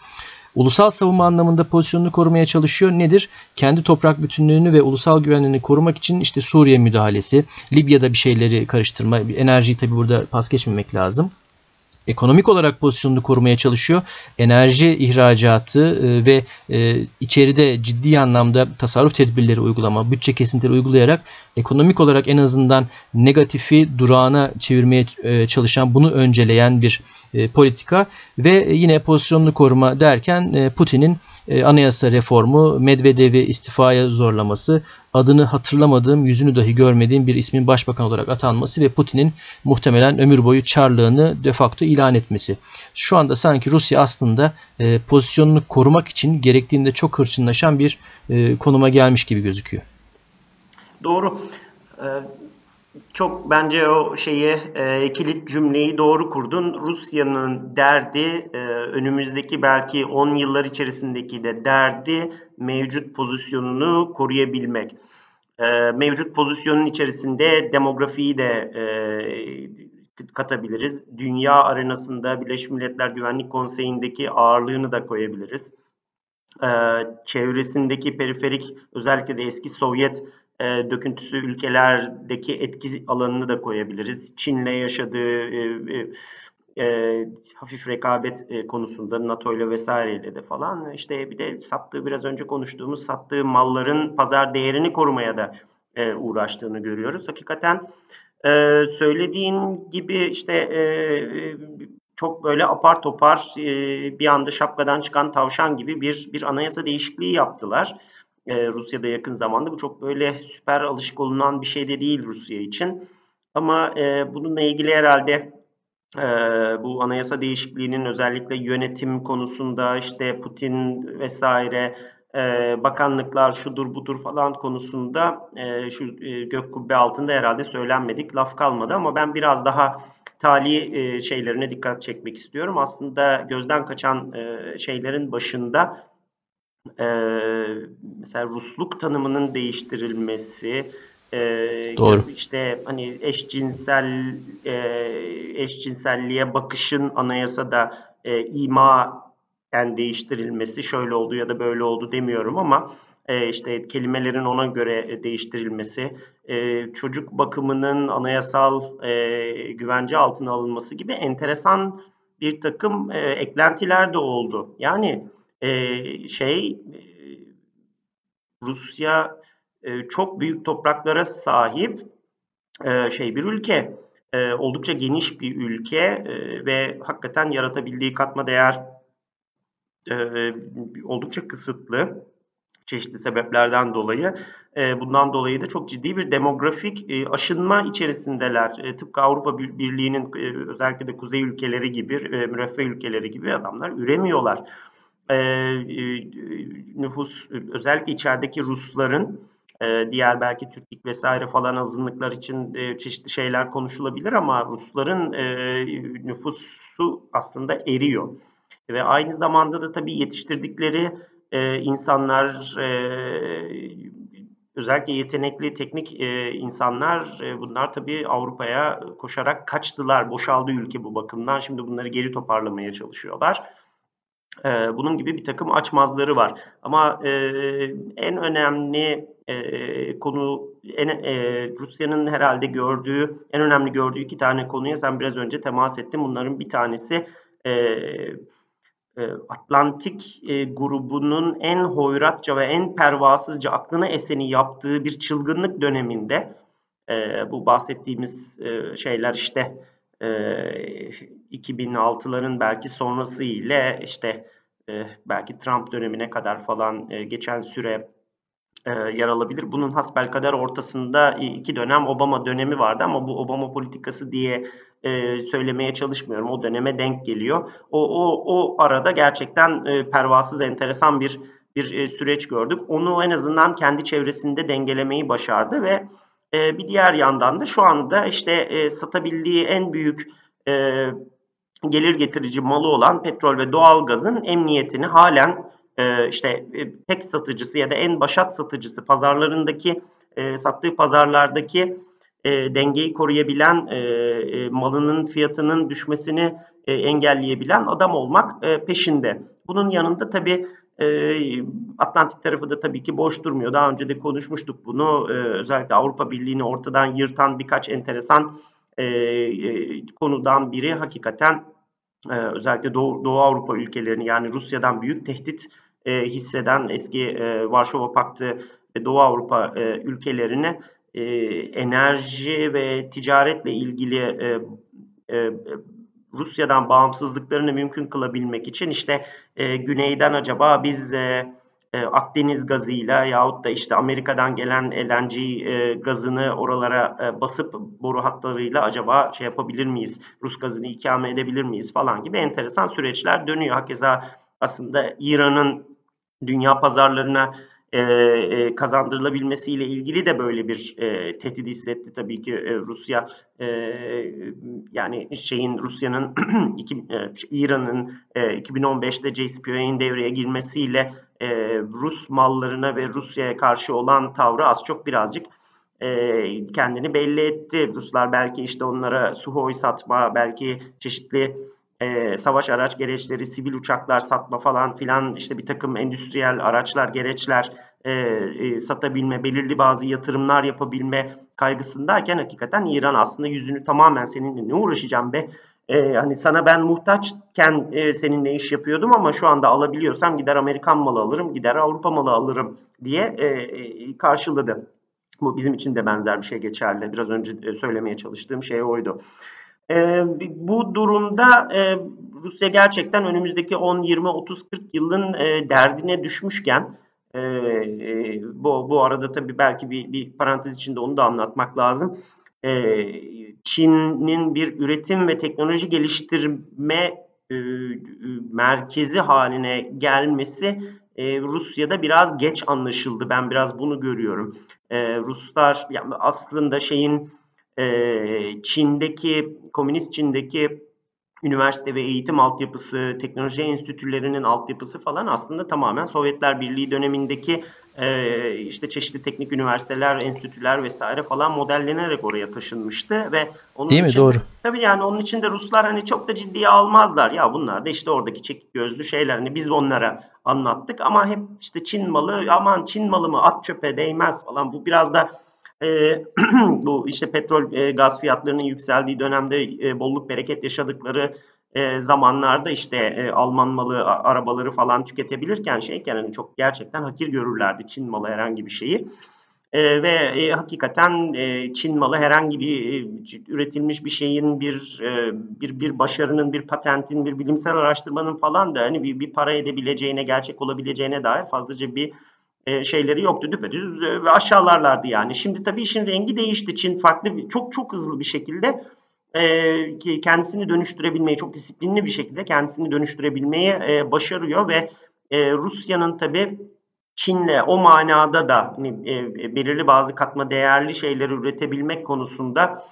Ulusal savunma anlamında pozisyonunu korumaya çalışıyor. Nedir? Kendi toprak bütünlüğünü ve ulusal güvenliğini korumak için işte Suriye müdahalesi, Libya'da bir şeyleri karıştırma, enerjiyi tabi burada pas geçmemek lazım ekonomik olarak pozisyonunu korumaya çalışıyor. Enerji ihracatı e, ve e, içeride ciddi anlamda tasarruf tedbirleri uygulama, bütçe kesintileri uygulayarak ekonomik olarak en azından negatifi durağına çevirmeye e, çalışan, bunu önceleyen bir politika ve yine pozisyonunu koruma derken Putin'in anayasa reformu, Medvedev'i istifaya zorlaması, adını hatırlamadığım, yüzünü dahi görmediğim bir ismin başbakan olarak atanması ve Putin'in muhtemelen ömür boyu çarlığını de facto ilan etmesi. Şu anda sanki Rusya aslında e, pozisyonunu korumak için gerektiğinde çok hırçınlaşan bir e, konuma gelmiş gibi gözüküyor. Doğru. Ee, çok bence o şeyi e, kilit cümleyi doğru kurdun. Rusya'nın derdi e, önümüzdeki belki 10 yıllar içerisindeki de derdi mevcut pozisyonunu koruyabilmek. E, mevcut pozisyonun içerisinde demografiyi de e, katabiliriz. Dünya arenasında Birleşmiş Milletler Güvenlik Konseyi'ndeki ağırlığını da koyabiliriz. E, çevresindeki periferik özellikle de eski Sovyet e, döküntüsü ülkelerdeki etki alanını da koyabiliriz. Çin'le yaşadığı e, e, e, hafif rekabet e, konusunda NATO ile vesaireyle de falan işte bir de sattığı biraz önce konuştuğumuz sattığı malların pazar değerini korumaya da e, uğraştığını görüyoruz. Hakikaten e, söylediğin gibi işte e, çok böyle apar topar e, bir anda şapkadan çıkan tavşan gibi bir bir anayasa değişikliği yaptılar e, Rusya'da yakın zamanda. Bu çok böyle süper alışık olunan bir şey de değil Rusya için. Ama e, bununla ilgili herhalde e, bu anayasa değişikliğinin özellikle yönetim konusunda işte Putin vesaire e, bakanlıklar şudur budur falan konusunda şu e, gök kubbe altında herhalde söylenmedik laf kalmadı ama ben biraz daha tali e, şeylerine dikkat çekmek istiyorum. Aslında gözden kaçan şeylerin başında e, mesela Rusluk tanımının değiştirilmesi, e, Doğru. işte hani eşcinsel e, eşcinselliğe bakışın anayasada e, imaen değiştirilmesi şöyle oldu ya da böyle oldu demiyorum ama e, işte kelimelerin ona göre değiştirilmesi, e, çocuk bakımının anayasal e, güvence altına alınması gibi enteresan bir takım e, eklentiler de oldu. Yani e, şey e, Rusya e, çok büyük topraklara sahip e, şey bir ülke. E, oldukça geniş bir ülke e, ve hakikaten yaratabildiği katma değer e, oldukça kısıtlı çeşitli sebeplerden dolayı. Bundan dolayı da çok ciddi bir demografik aşınma içerisindeler. Tıpkı Avrupa Birliği'nin özellikle de kuzey ülkeleri gibi, e, müreffeh ülkeleri gibi adamlar üremiyorlar e, nüfus özellikle içerideki Rusların e, diğer belki Türklik vesaire falan azınlıklar için e, çeşitli şeyler konuşulabilir ama Rusların e, nüfusu aslında eriyor. Ve aynı zamanda da tabii yetiştirdikleri e, insanlar e, özellikle yetenekli teknik e, insanlar e, bunlar tabii Avrupa'ya koşarak kaçtılar. Boşaldı ülke bu bakımdan. Şimdi bunları geri toparlamaya çalışıyorlar. Bunun gibi bir takım açmazları var. Ama e, en önemli e, konu en, e, Rusya'nın herhalde gördüğü en önemli gördüğü iki tane konuya sen biraz önce temas ettin. Bunların bir tanesi e, Atlantik e, grubunun en hoyratça ve en pervasızca aklına eseni yaptığı bir çılgınlık döneminde e, bu bahsettiğimiz e, şeyler işte e, 2006'ların belki sonrası ile işte belki Trump dönemine kadar falan geçen süre e, yer alabilir. Bunun hasbelkader ortasında iki dönem Obama dönemi vardı ama bu Obama politikası diye söylemeye çalışmıyorum. O döneme denk geliyor. O o o arada gerçekten pervasız enteresan bir bir süreç gördük. Onu en azından kendi çevresinde dengelemeyi başardı ve e, bir diğer yandan da şu anda işte e, satabildiği en büyük e, gelir getirici malı olan petrol ve doğal gazın emniyetini halen e, işte e, tek satıcısı ya da en başat satıcısı pazarlarındaki e, sattığı pazarlardaki e, dengeyi koruyabilen, e, e, malının fiyatının düşmesini e, engelleyebilen adam olmak e, peşinde. Bunun yanında tabii e, Atlantik tarafı da tabii ki boş durmuyor. Daha önce de konuşmuştuk bunu. E, özellikle Avrupa Birliği'ni ortadan yırtan birkaç enteresan e, e, konudan biri hakikaten e, özellikle Doğu, Doğu Avrupa ülkelerini yani Rusya'dan büyük tehdit e, hisseden eski e, Varşova Paktı ve Doğu Avrupa e, ülkelerini e, enerji ve ticaretle ilgili e, e, Rusya'dan bağımsızlıklarını mümkün kılabilmek için işte e, güneyden acaba biz e, e, Akdeniz gazıyla yahut da işte Amerika'dan gelen LNG e, gazını oralara e, basıp boru hatlarıyla acaba şey yapabilir miyiz? Rus gazını ikame edebilir miyiz falan gibi enteresan süreçler dönüyor. Hakeza aslında İran'ın dünya pazarlarına e, e, kazandırılabilmesiyle ilgili de böyle bir e, tehdit hissetti tabii ki e, Rusya e, yani şeyin Rusya'nın e, İran'ın e, 2015'te JCPOA'nın devreye girmesiyle e, Rus mallarına ve Rusya'ya karşı olan tavrı az çok birazcık e, kendini belli etti. Ruslar belki işte onlara Suhoi satma, belki çeşitli e, savaş araç gereçleri, sivil uçaklar satma falan filan işte bir takım endüstriyel araçlar, gereçler e, e, satabilme, belirli bazı yatırımlar yapabilme kaygısındayken hakikaten İran aslında yüzünü tamamen seninle ne uğraşacağım be e, hani sana ben muhtaçken e, seninle iş yapıyordum ama şu anda alabiliyorsam gider Amerikan malı alırım, gider Avrupa malı alırım diye e, e, karşıladı. Bu bizim için de benzer bir şey geçerli. Biraz önce söylemeye çalıştığım şey oydu. E, bu durumda e, Rusya gerçekten önümüzdeki 10, 20, 30, 40 yılın e, derdine düşmüşken e, e, bu, bu arada tabii belki bir, bir parantez içinde onu da anlatmak lazım. E, Çin'in bir üretim ve teknoloji geliştirme e, merkezi haline gelmesi e, Rusya'da biraz geç anlaşıldı. Ben biraz bunu görüyorum. E, Ruslar yani aslında şeyin e, Çin'deki, komünist Çin'deki üniversite ve eğitim altyapısı, teknoloji enstitülerinin altyapısı falan aslında tamamen Sovyetler Birliği dönemindeki e, işte çeşitli teknik üniversiteler, enstitüler vesaire falan modellenerek oraya taşınmıştı ve onun Değil için, mi? Doğru. Tabii yani onun için de Ruslar hani çok da ciddiye almazlar. Ya bunlar da işte oradaki çekik gözlü şeyler. Hani biz onlara anlattık ama hep işte Çin malı, aman Çin malı mı at çöpe değmez falan. Bu biraz da e, bu işte petrol e, gaz fiyatlarının yükseldiği dönemde e, bolluk bereket yaşadıkları e, zamanlarda işte e, Alman malı arabaları falan tüketebilirken şeyken hani çok gerçekten hakir görürlerdi Çin malı herhangi bir şeyi. E, ve e, hakikaten e, Çin malı herhangi bir e, üretilmiş bir şeyin bir e, bir bir başarının bir patentin bir bilimsel araştırmanın falan da hani bir, bir para edebileceğine gerçek olabileceğine dair fazlaca bir e, şeyleri yoktu. Düpedüz e, ve aşağılarlardı yani. Şimdi tabii işin rengi değişti. Çin farklı bir, çok çok hızlı bir şekilde e, kendisini dönüştürebilmeyi çok disiplinli bir şekilde kendisini dönüştürebilmeyi e, başarıyor ve e, Rusya'nın tabii Çin'le o manada da hani, e, belirli bazı katma değerli şeyleri üretebilmek konusunda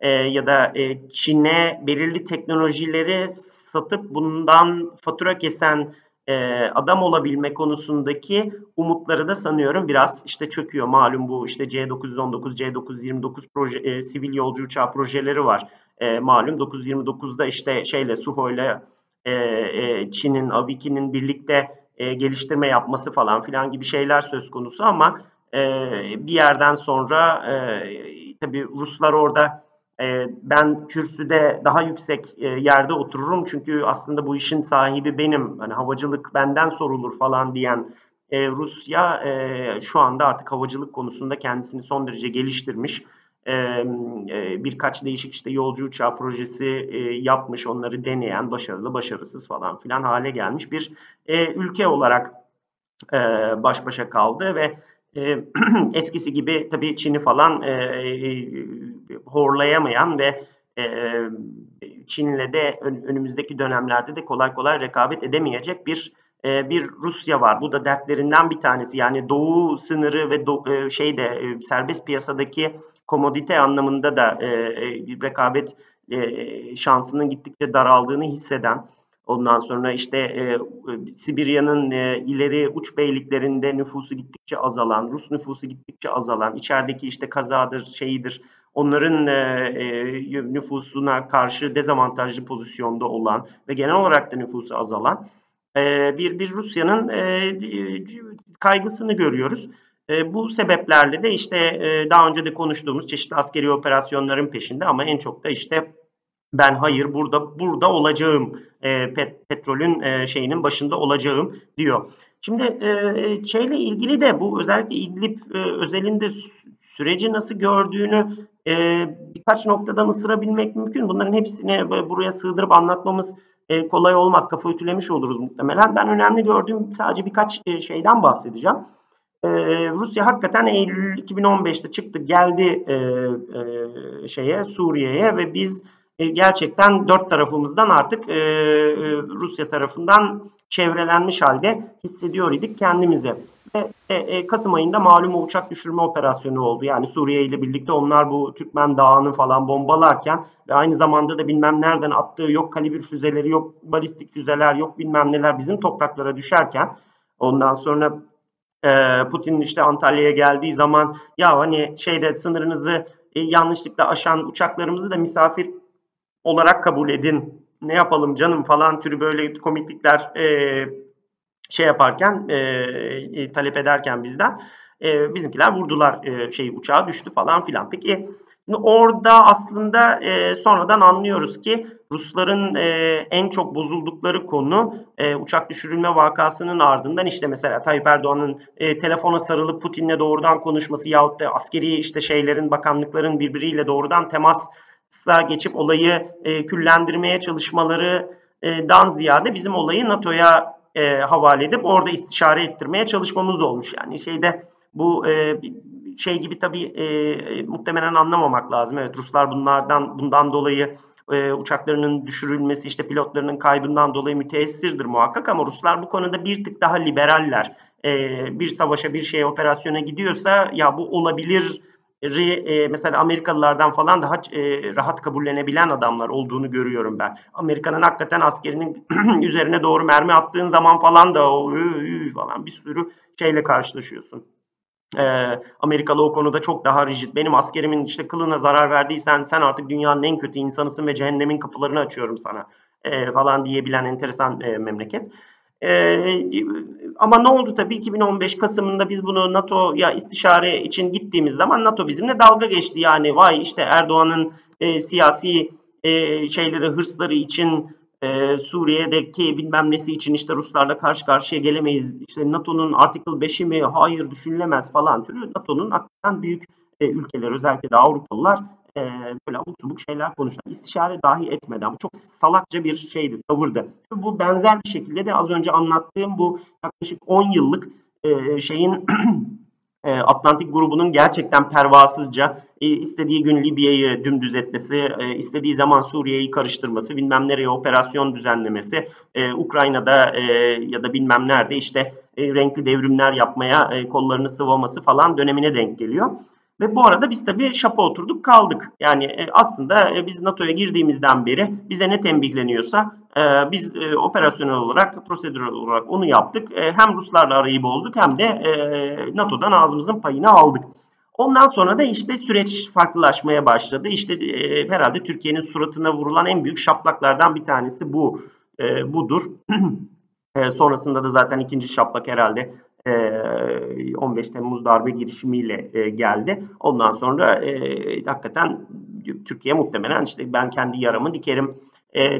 e, ya da e, Çin'e belirli teknolojileri satıp bundan fatura kesen e, adam olabilme konusundaki umutları da sanıyorum biraz işte çöküyor. Malum bu işte C919, C929 proje, e, sivil yolcu uçağı projeleri var. E, malum 929'da işte şeyle Suho'yla e, e, Çin'in, Aviki'nin birlikte e, geliştirme yapması falan filan gibi şeyler söz konusu ama e, bir yerden sonra e, tabii Ruslar orada e, ben kürsüde daha yüksek e, yerde otururum çünkü aslında bu işin sahibi benim. Hani havacılık benden sorulur falan diyen e, Rusya e, şu anda artık havacılık konusunda kendisini son derece geliştirmiş. E, e, birkaç değişik işte yolcu uçağı projesi yapmış, onları deneyen, başarılı, başarısız falan filan hale gelmiş bir ülke olarak baş başa kaldı ve e, eskisi gibi tabii Çin'i falan e, e, horlayamayan ve e, Çin'le de önümüzdeki dönemlerde de kolay kolay rekabet edemeyecek bir e, bir Rusya var. Bu da dertlerinden bir tanesi. Yani doğu sınırı ve do, e, şeyde e, serbest piyasadaki komodite anlamında da e, e, rekabet e, şansının gittikçe daraldığını hisseden Ondan sonra işte e, Sibirya'nın e, ileri uç beyliklerinde nüfusu gittikçe azalan, Rus nüfusu gittikçe azalan, içerideki işte kazadır, şeyidir, onların e, e, nüfusuna karşı dezavantajlı pozisyonda olan ve genel olarak da nüfusu azalan e, bir bir Rusya'nın e, kaygısını görüyoruz. E, bu sebeplerle de işte e, daha önce de konuştuğumuz çeşitli askeri operasyonların peşinde ama en çok da işte ben hayır burada burada olacağım e, pet, petrolün e, şeyinin başında olacağım diyor. Şimdi e, şeyle ilgili de bu özellikle İdlib e, özelinde süreci nasıl gördüğünü e, birkaç noktadan ısırabilmek mümkün. Bunların hepsini buraya sığdırıp anlatmamız e, kolay olmaz. Kafa ütülemiş oluruz muhtemelen. Ben önemli gördüğüm sadece birkaç e, şeyden bahsedeceğim. E, Rusya hakikaten Eylül 2015'te çıktı geldi e, e, şeye Suriye'ye ve biz e, gerçekten dört tarafımızdan artık e, e, Rusya tarafından çevrelenmiş halde hissediyor idik kendimize. Ve e, e, Kasım ayında malum uçak düşürme operasyonu oldu. Yani Suriye ile birlikte onlar bu Türkmen Dağı'nı falan bombalarken ve aynı zamanda da bilmem nereden attığı yok kalibre füzeleri, yok balistik füzeler, yok bilmem neler bizim topraklara düşerken ondan sonra e, Putin işte Antalya'ya geldiği zaman ya hani şeyde sınırınızı yanlışlıkla aşan uçaklarımızı da misafir olarak kabul edin. Ne yapalım canım falan türü böyle komiklikler e, şey yaparken e, e, talep ederken bizden e, bizimkiler vurdular e, şey uçağı düştü falan filan. Peki orada aslında e, sonradan anlıyoruz ki Rusların e, en çok bozuldukları konu e, uçak düşürülme vakasının ardından işte mesela Tayyip Erdoğan'ın e, telefona sarılıp Putin'le doğrudan konuşması yahut da askeri işte şeylerin bakanlıkların birbiriyle doğrudan temas geçip olayı e, küllendirmeye çalışmalarından ziyade bizim olayı NATO'ya e, havale edip orada istişare ettirmeye çalışmamız olmuş. Yani şeyde bu e, şey gibi tabii e, muhtemelen anlamamak lazım. Evet Ruslar bunlardan bundan dolayı e, uçaklarının düşürülmesi işte pilotlarının kaybından dolayı müteessirdir muhakkak ama Ruslar bu konuda bir tık daha liberaller. E, bir savaşa bir şeye operasyona gidiyorsa ya bu olabilir e, mesela Amerikalılardan falan daha e, rahat kabullenebilen adamlar olduğunu görüyorum ben. Amerika'nın hakikaten askerinin üzerine doğru mermi attığın zaman falan da o falan bir sürü şeyle karşılaşıyorsun. E, Amerikalı o konuda çok daha rigid. Benim askerimin işte kılına zarar verdiysen sen artık dünyanın en kötü insanısın ve cehennemin kapılarını açıyorum sana e, falan diyebilen enteresan e, memleket. Ee, ama ne oldu tabii 2015 Kasım'ında biz bunu NATO'ya istişare için gittiğimiz zaman NATO bizimle dalga geçti. Yani vay işte Erdoğan'ın e, siyasi e, şeyleri, hırsları için e, Suriye'deki bilmem nesi için işte Ruslarla karşı karşıya gelemeyiz. İşte NATO'nun Article 5'i mi? Hayır düşünülemez falan türü. NATO'nun hakikaten büyük e, ülkeler özellikle de Avrupalılar e, böyle abuk subuk şeyler konuştular. İstişare dahi etmeden. Bu çok salakça bir şeydi, tavırdı. Bu benzer bir şekilde de az önce anlattığım bu yaklaşık 10 yıllık e, şeyin e, Atlantik grubunun gerçekten pervasızca e, istediği gün Libya'yı dümdüz etmesi, e, istediği zaman Suriye'yi karıştırması, bilmem nereye operasyon düzenlemesi, Ukrayna'da ya da bilmem nerede işte renkli devrimler yapmaya kollarını sıvaması falan dönemine denk geliyor. Ve bu arada biz tabii şapa oturduk kaldık. Yani e, aslında e, biz NATO'ya girdiğimizden beri bize ne tembihleniyorsa e, biz operasyonel olarak, prosedürel olarak onu yaptık. Hem Ruslarla arayı bozduk hem de NATO'dan ağzımızın payını aldık. Ondan sonra da işte süreç farklılaşmaya başladı. İşte herhalde Türkiye'nin suratına vurulan en büyük şaplaklardan bir tanesi bu budur. sonrasında da zaten ikinci şaplak herhalde 15 Temmuz darbe girişimiyle geldi. Ondan sonra hakikaten Türkiye muhtemelen işte ben kendi yaramı dikerim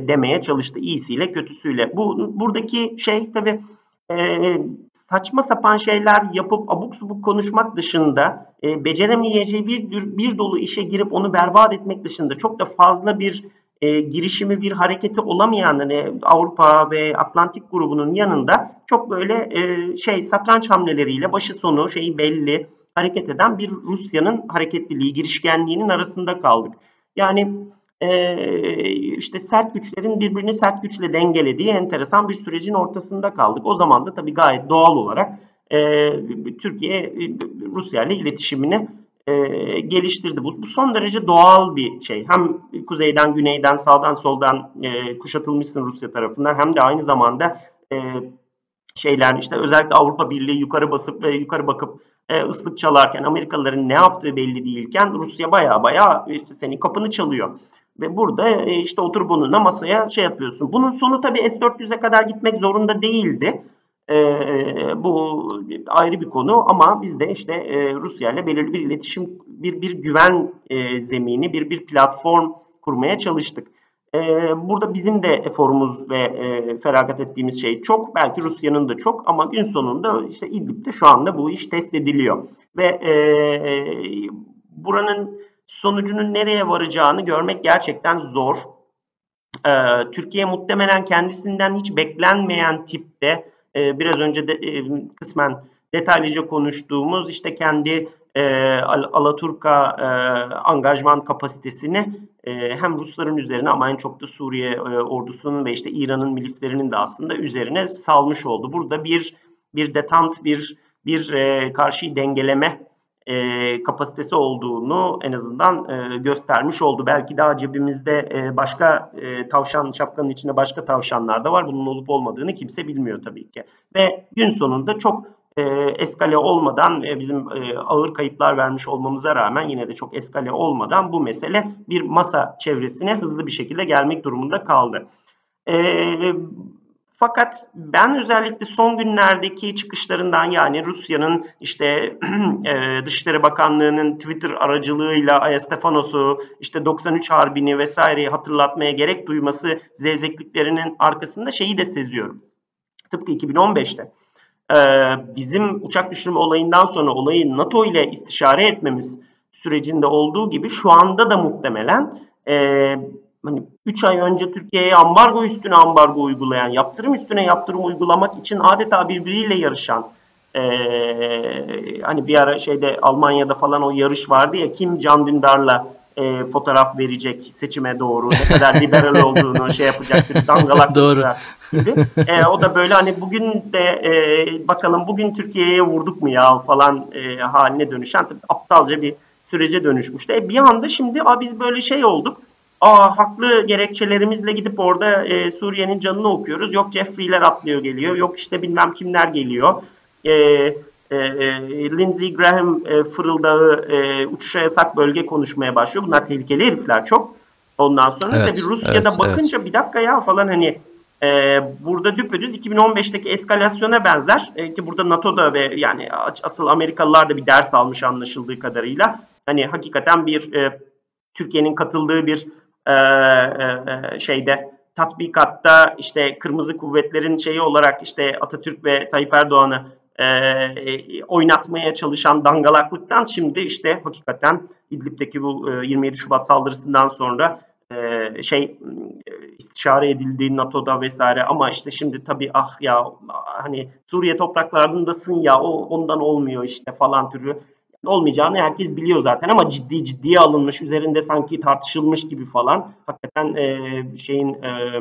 demeye çalıştı iyisiyle kötüsüyle. Bu buradaki şey tabi saçma sapan şeyler yapıp abuk subuk konuşmak dışında beceremeyeceği bir bir dolu işe girip onu berbat etmek dışında çok da fazla bir e, girişimi bir hareketi olamayan hani Avrupa ve Atlantik grubunun yanında çok böyle e, şey satranç hamleleriyle başı sonu şeyi belli hareket eden bir Rusya'nın hareketliliği, girişkenliğinin arasında kaldık. Yani e, işte sert güçlerin birbirini sert güçle dengelediği enteresan bir sürecin ortasında kaldık. O zaman da tabii gayet doğal olarak e, Türkiye Rusya ile iletişimini e, geliştirdi. Bu, bu son derece doğal bir şey. Hem kuzeyden, güneyden, sağdan, soldan e, kuşatılmışsın Rusya tarafından hem de aynı zamanda e, şeyler işte özellikle Avrupa Birliği yukarı basıp ve yukarı bakıp e, ıslık çalarken Amerikalıların ne yaptığı belli değilken Rusya baya baya işte senin kapını çalıyor. Ve burada e, işte oturup onunla masaya şey yapıyorsun. Bunun sonu tabii S-400'e kadar gitmek zorunda değildi. E, bu ayrı bir konu ama biz de işte e, Rusya ile belirli bir iletişim, bir bir güven e, zemini, bir bir platform kurmaya çalıştık. E, burada bizim de eforumuz ve e, feragat ettiğimiz şey çok. Belki Rusya'nın da çok ama gün sonunda işte İdlib'de şu anda bu iş test ediliyor. Ve e, buranın sonucunun nereye varacağını görmek gerçekten zor. E, Türkiye muhtemelen kendisinden hiç beklenmeyen tipte e, biraz önce de e, kısmen detaylıca konuştuğumuz işte kendi e, Alaturka e, angajman kapasitesini e, hem Rusların üzerine ama en çok da Suriye ordusunun ve işte İran'ın milislerinin de aslında üzerine salmış oldu. Burada bir bir detant bir bir e, karşıyı dengeleme e, kapasitesi olduğunu en azından e, göstermiş oldu. Belki daha cebimizde e, başka e, tavşan şapkanın içinde başka tavşanlar da var. Bunun olup olmadığını kimse bilmiyor tabii ki. Ve gün sonunda çok e, eskale olmadan e, bizim e, ağır kayıplar vermiş olmamıza rağmen yine de çok eskale olmadan bu mesele bir masa çevresine hızlı bir şekilde gelmek durumunda kaldı. E, fakat ben özellikle son günlerdeki çıkışlarından yani Rusya'nın işte e, Dışişleri Bakanlığı'nın Twitter aracılığıyla Aya Stefanos'u işte 93 Harbi'ni vesaireyi hatırlatmaya gerek duyması zevzekliklerinin arkasında şeyi de seziyorum. Tıpkı 2015'te e, bizim uçak düşürme olayından sonra olayı NATO ile istişare etmemiz sürecinde olduğu gibi şu anda da muhtemelen e, hani 3 ay önce Türkiye'ye ambargo üstüne ambargo uygulayan, yaptırım üstüne yaptırım uygulamak için adeta birbiriyle yarışan ee, hani bir ara şeyde Almanya'da falan o yarış vardı ya kim Can Dündar'la e, fotoğraf verecek seçime doğru ne kadar liberal olduğunu şey yapacaktır dangalak doğru. gibi. E, o da böyle hani bugün de e, bakalım bugün Türkiye'ye vurduk mu ya falan e, haline dönüşen aptalca bir sürece dönüşmüştü. E, bir anda şimdi a, biz böyle şey olduk Aa haklı gerekçelerimizle gidip orada e, Suriye'nin canını okuyoruz. Yok Jeffrey'ler atlıyor geliyor. Yok işte bilmem kimler geliyor. E, e, e, Lindsey Graham e, fırıldağı e, uçuşa yasak bölge konuşmaya başlıyor. Bunlar tehlikeli herifler çok. Ondan sonra evet, tabii Rusya'da evet, bakınca evet. bir dakika ya falan hani e, burada düpedüz 2015'teki eskalasyona benzer. E, ki burada NATO'da ve yani asıl Amerikalılar da bir ders almış anlaşıldığı kadarıyla. Hani hakikaten bir e, Türkiye'nin katıldığı bir şeyde tatbikatta işte kırmızı kuvvetlerin şeyi olarak işte Atatürk ve Tayyip Erdoğan'ı e, oynatmaya çalışan dangalaklıktan şimdi işte hakikaten İdlib'deki bu e, 27 Şubat saldırısından sonra e, şey istişare edildiği NATO'da vesaire. Ama işte şimdi tabii ah ya hani Suriye topraklarındasın ya o ondan olmuyor işte falan türü olmayacağını herkes biliyor zaten ama ciddi ciddiye alınmış, üzerinde sanki tartışılmış gibi falan. Hakikaten e, şeyin e,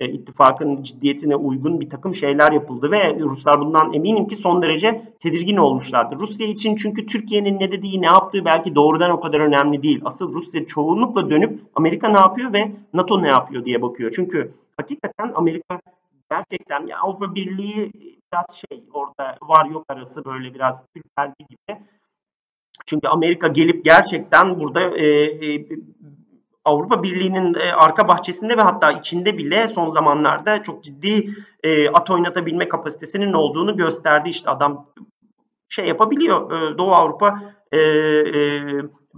e, ittifakın ciddiyetine uygun bir takım şeyler yapıldı ve Ruslar bundan eminim ki son derece tedirgin olmuşlardı. Rusya için çünkü Türkiye'nin ne dediği, ne yaptığı belki doğrudan o kadar önemli değil. Asıl Rusya çoğunlukla dönüp Amerika ne yapıyor ve NATO ne yapıyor diye bakıyor. Çünkü hakikaten Amerika gerçekten ya Avrupa Birliği biraz şey orada var yok arası böyle biraz Türk gibi çünkü Amerika gelip gerçekten burada e, e, Avrupa Birliği'nin e, arka bahçesinde ve hatta içinde bile son zamanlarda çok ciddi e, at oynatabilme kapasitesinin olduğunu gösterdi. İşte adam şey yapabiliyor. E, Doğu Avrupa e, e,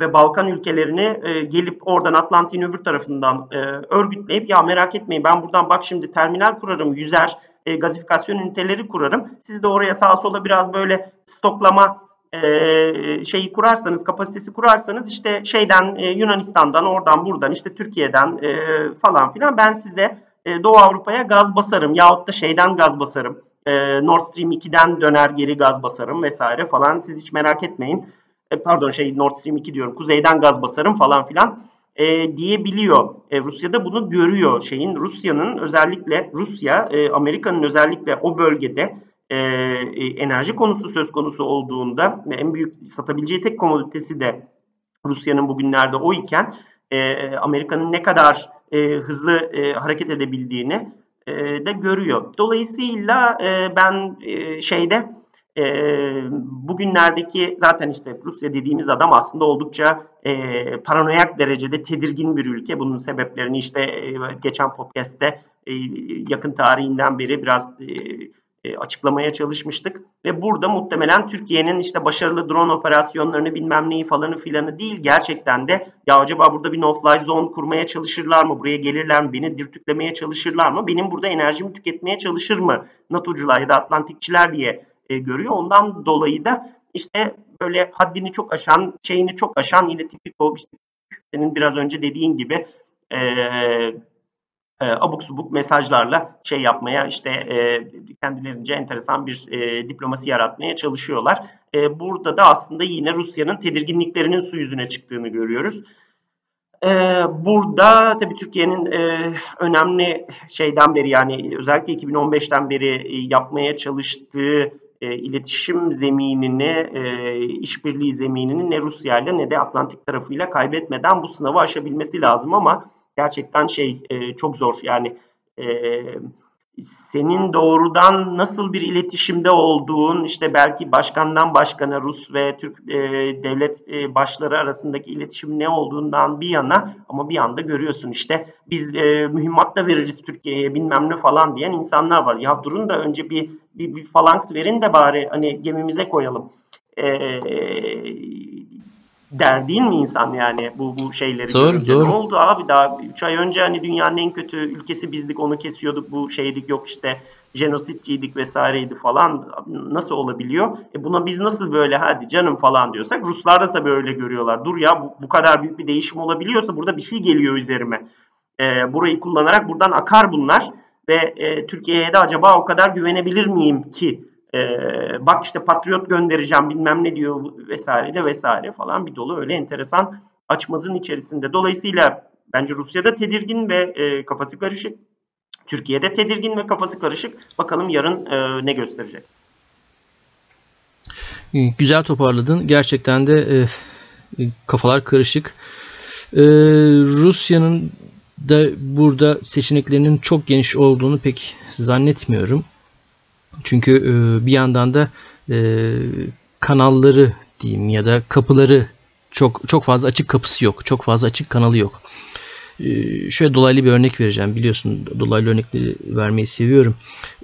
ve Balkan ülkelerini e, gelip oradan Atlantik'in öbür tarafından e, örgütleyip ya merak etmeyin ben buradan bak şimdi terminal kurarım, yüzer e, gazifikasyon üniteleri kurarım. Siz de oraya sağa sola biraz böyle stoklama e, şeyi kurarsanız, kapasitesi kurarsanız işte şeyden e, Yunanistan'dan, oradan buradan işte Türkiye'den e, falan filan ben size e, Doğu Avrupa'ya gaz basarım yahut da şeyden gaz basarım. Nord Stream 2'den döner geri gaz basarım vesaire falan. Siz hiç merak etmeyin. Pardon şey Nord Stream 2 diyorum. Kuzeyden gaz basarım falan filan e, diyebiliyor. E, Rusya da bunu görüyor şeyin. Rusya'nın özellikle Rusya, e, Amerika'nın özellikle o bölgede e, enerji konusu söz konusu olduğunda en büyük satabileceği tek komoditesi de Rusya'nın bugünlerde o iken e, Amerika'nın ne kadar e, hızlı e, hareket edebildiğini e, de görüyor. Dolayısıyla e, ben e, şeyde e, bugünlerdeki zaten işte Rusya dediğimiz adam aslında oldukça e, paranoyak derecede tedirgin bir ülke. Bunun sebeplerini işte e, geçen podcast'te e, yakın tarihinden beri biraz e, e, açıklamaya çalışmıştık. Ve burada muhtemelen Türkiye'nin işte başarılı drone operasyonlarını bilmem neyi falanı filanı değil gerçekten de ya acaba burada bir no-fly zone kurmaya çalışırlar mı? Buraya gelirler mi? Beni dirtüklemeye çalışırlar mı? Benim burada enerjimi tüketmeye çalışır mı? NATO'cular ya da Atlantikçiler diye e, görüyor. Ondan dolayı da işte böyle haddini çok aşan, şeyini çok aşan yine tipik o işte senin biraz önce dediğin gibi e, e, abuk subuk mesajlarla şey yapmaya işte e, kendilerince enteresan bir e, diplomasi yaratmaya çalışıyorlar. E, burada da aslında yine Rusya'nın tedirginliklerinin su yüzüne çıktığını görüyoruz. Burada tabii Türkiye'nin önemli şeyden beri yani özellikle 2015'ten beri yapmaya çalıştığı iletişim zeminini, işbirliği zeminini ne Rusya ile ne de Atlantik tarafıyla kaybetmeden bu sınavı aşabilmesi lazım ama gerçekten şey e, çok zor. Yani e, senin doğrudan nasıl bir iletişimde olduğun, işte belki başkandan başkana Rus ve Türk e, devlet e, başları arasındaki iletişim ne olduğundan bir yana ama bir anda görüyorsun işte biz e, mühimmat da veririz Türkiye'ye bilmem ne falan diyen insanlar var. Ya durun da önce bir, bir, bir falanks verin de bari hani gemimize koyalım. E, der değil mi insan yani bu bu şeyleri doğru, görünce? Doğru. Ne oldu abi daha 3 ay önce hani dünyanın en kötü ülkesi bizdik onu kesiyorduk bu şeydik yok işte jenositçiydik vesaireydi falan nasıl olabiliyor? E buna biz nasıl böyle hadi canım falan diyorsak Ruslar da tabii öyle görüyorlar. Dur ya bu, bu kadar büyük bir değişim olabiliyorsa burada bir şey geliyor üzerime. E, burayı kullanarak buradan akar bunlar ve e, Türkiye'ye de acaba o kadar güvenebilir miyim ki e, bak işte patriot göndereceğim bilmem ne diyor vesaire de vesaire falan bir dolu öyle enteresan açmazın içerisinde. Dolayısıyla bence Rusya'da tedirgin ve e, kafası karışık. Türkiye'de tedirgin ve kafası karışık. Bakalım yarın e, ne gösterecek. Güzel toparladın. Gerçekten de e, kafalar karışık. E, Rusya'nın da burada seçeneklerinin çok geniş olduğunu pek zannetmiyorum. Çünkü e, bir yandan da e, kanalları diyeyim ya da kapıları çok çok fazla açık kapısı yok. Çok fazla açık kanalı yok. E, şöyle dolaylı bir örnek vereceğim. Biliyorsun dolaylı örnekleri vermeyi seviyorum.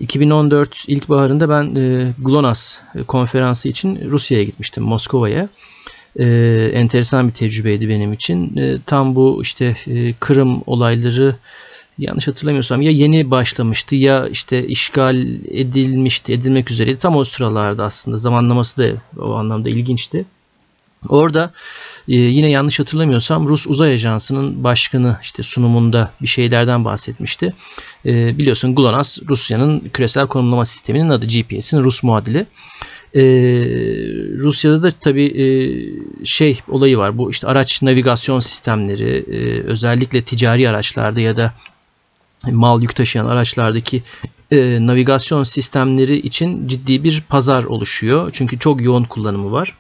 2014 ilkbaharında ben GLONASS konferansı için Rusya'ya gitmiştim. Moskova'ya. E, enteresan bir tecrübeydi benim için. E, tam bu işte e, Kırım olayları yanlış hatırlamıyorsam ya yeni başlamıştı ya işte işgal edilmişti, edilmek üzereydi. Tam o sıralarda aslında zamanlaması da o anlamda ilginçti. Orada e, yine yanlış hatırlamıyorsam Rus Uzay Ajansı'nın başkanı işte sunumunda bir şeylerden bahsetmişti. E, biliyorsun GLONASS Rusya'nın küresel konumlama sisteminin adı GPS'in Rus muadili. Ee, Rusya'da da tabii e, şey olayı var. Bu işte araç navigasyon sistemleri e, özellikle ticari araçlarda ya da mal yük taşıyan araçlardaki e, navigasyon sistemleri için ciddi bir pazar oluşuyor. Çünkü çok yoğun kullanımı var.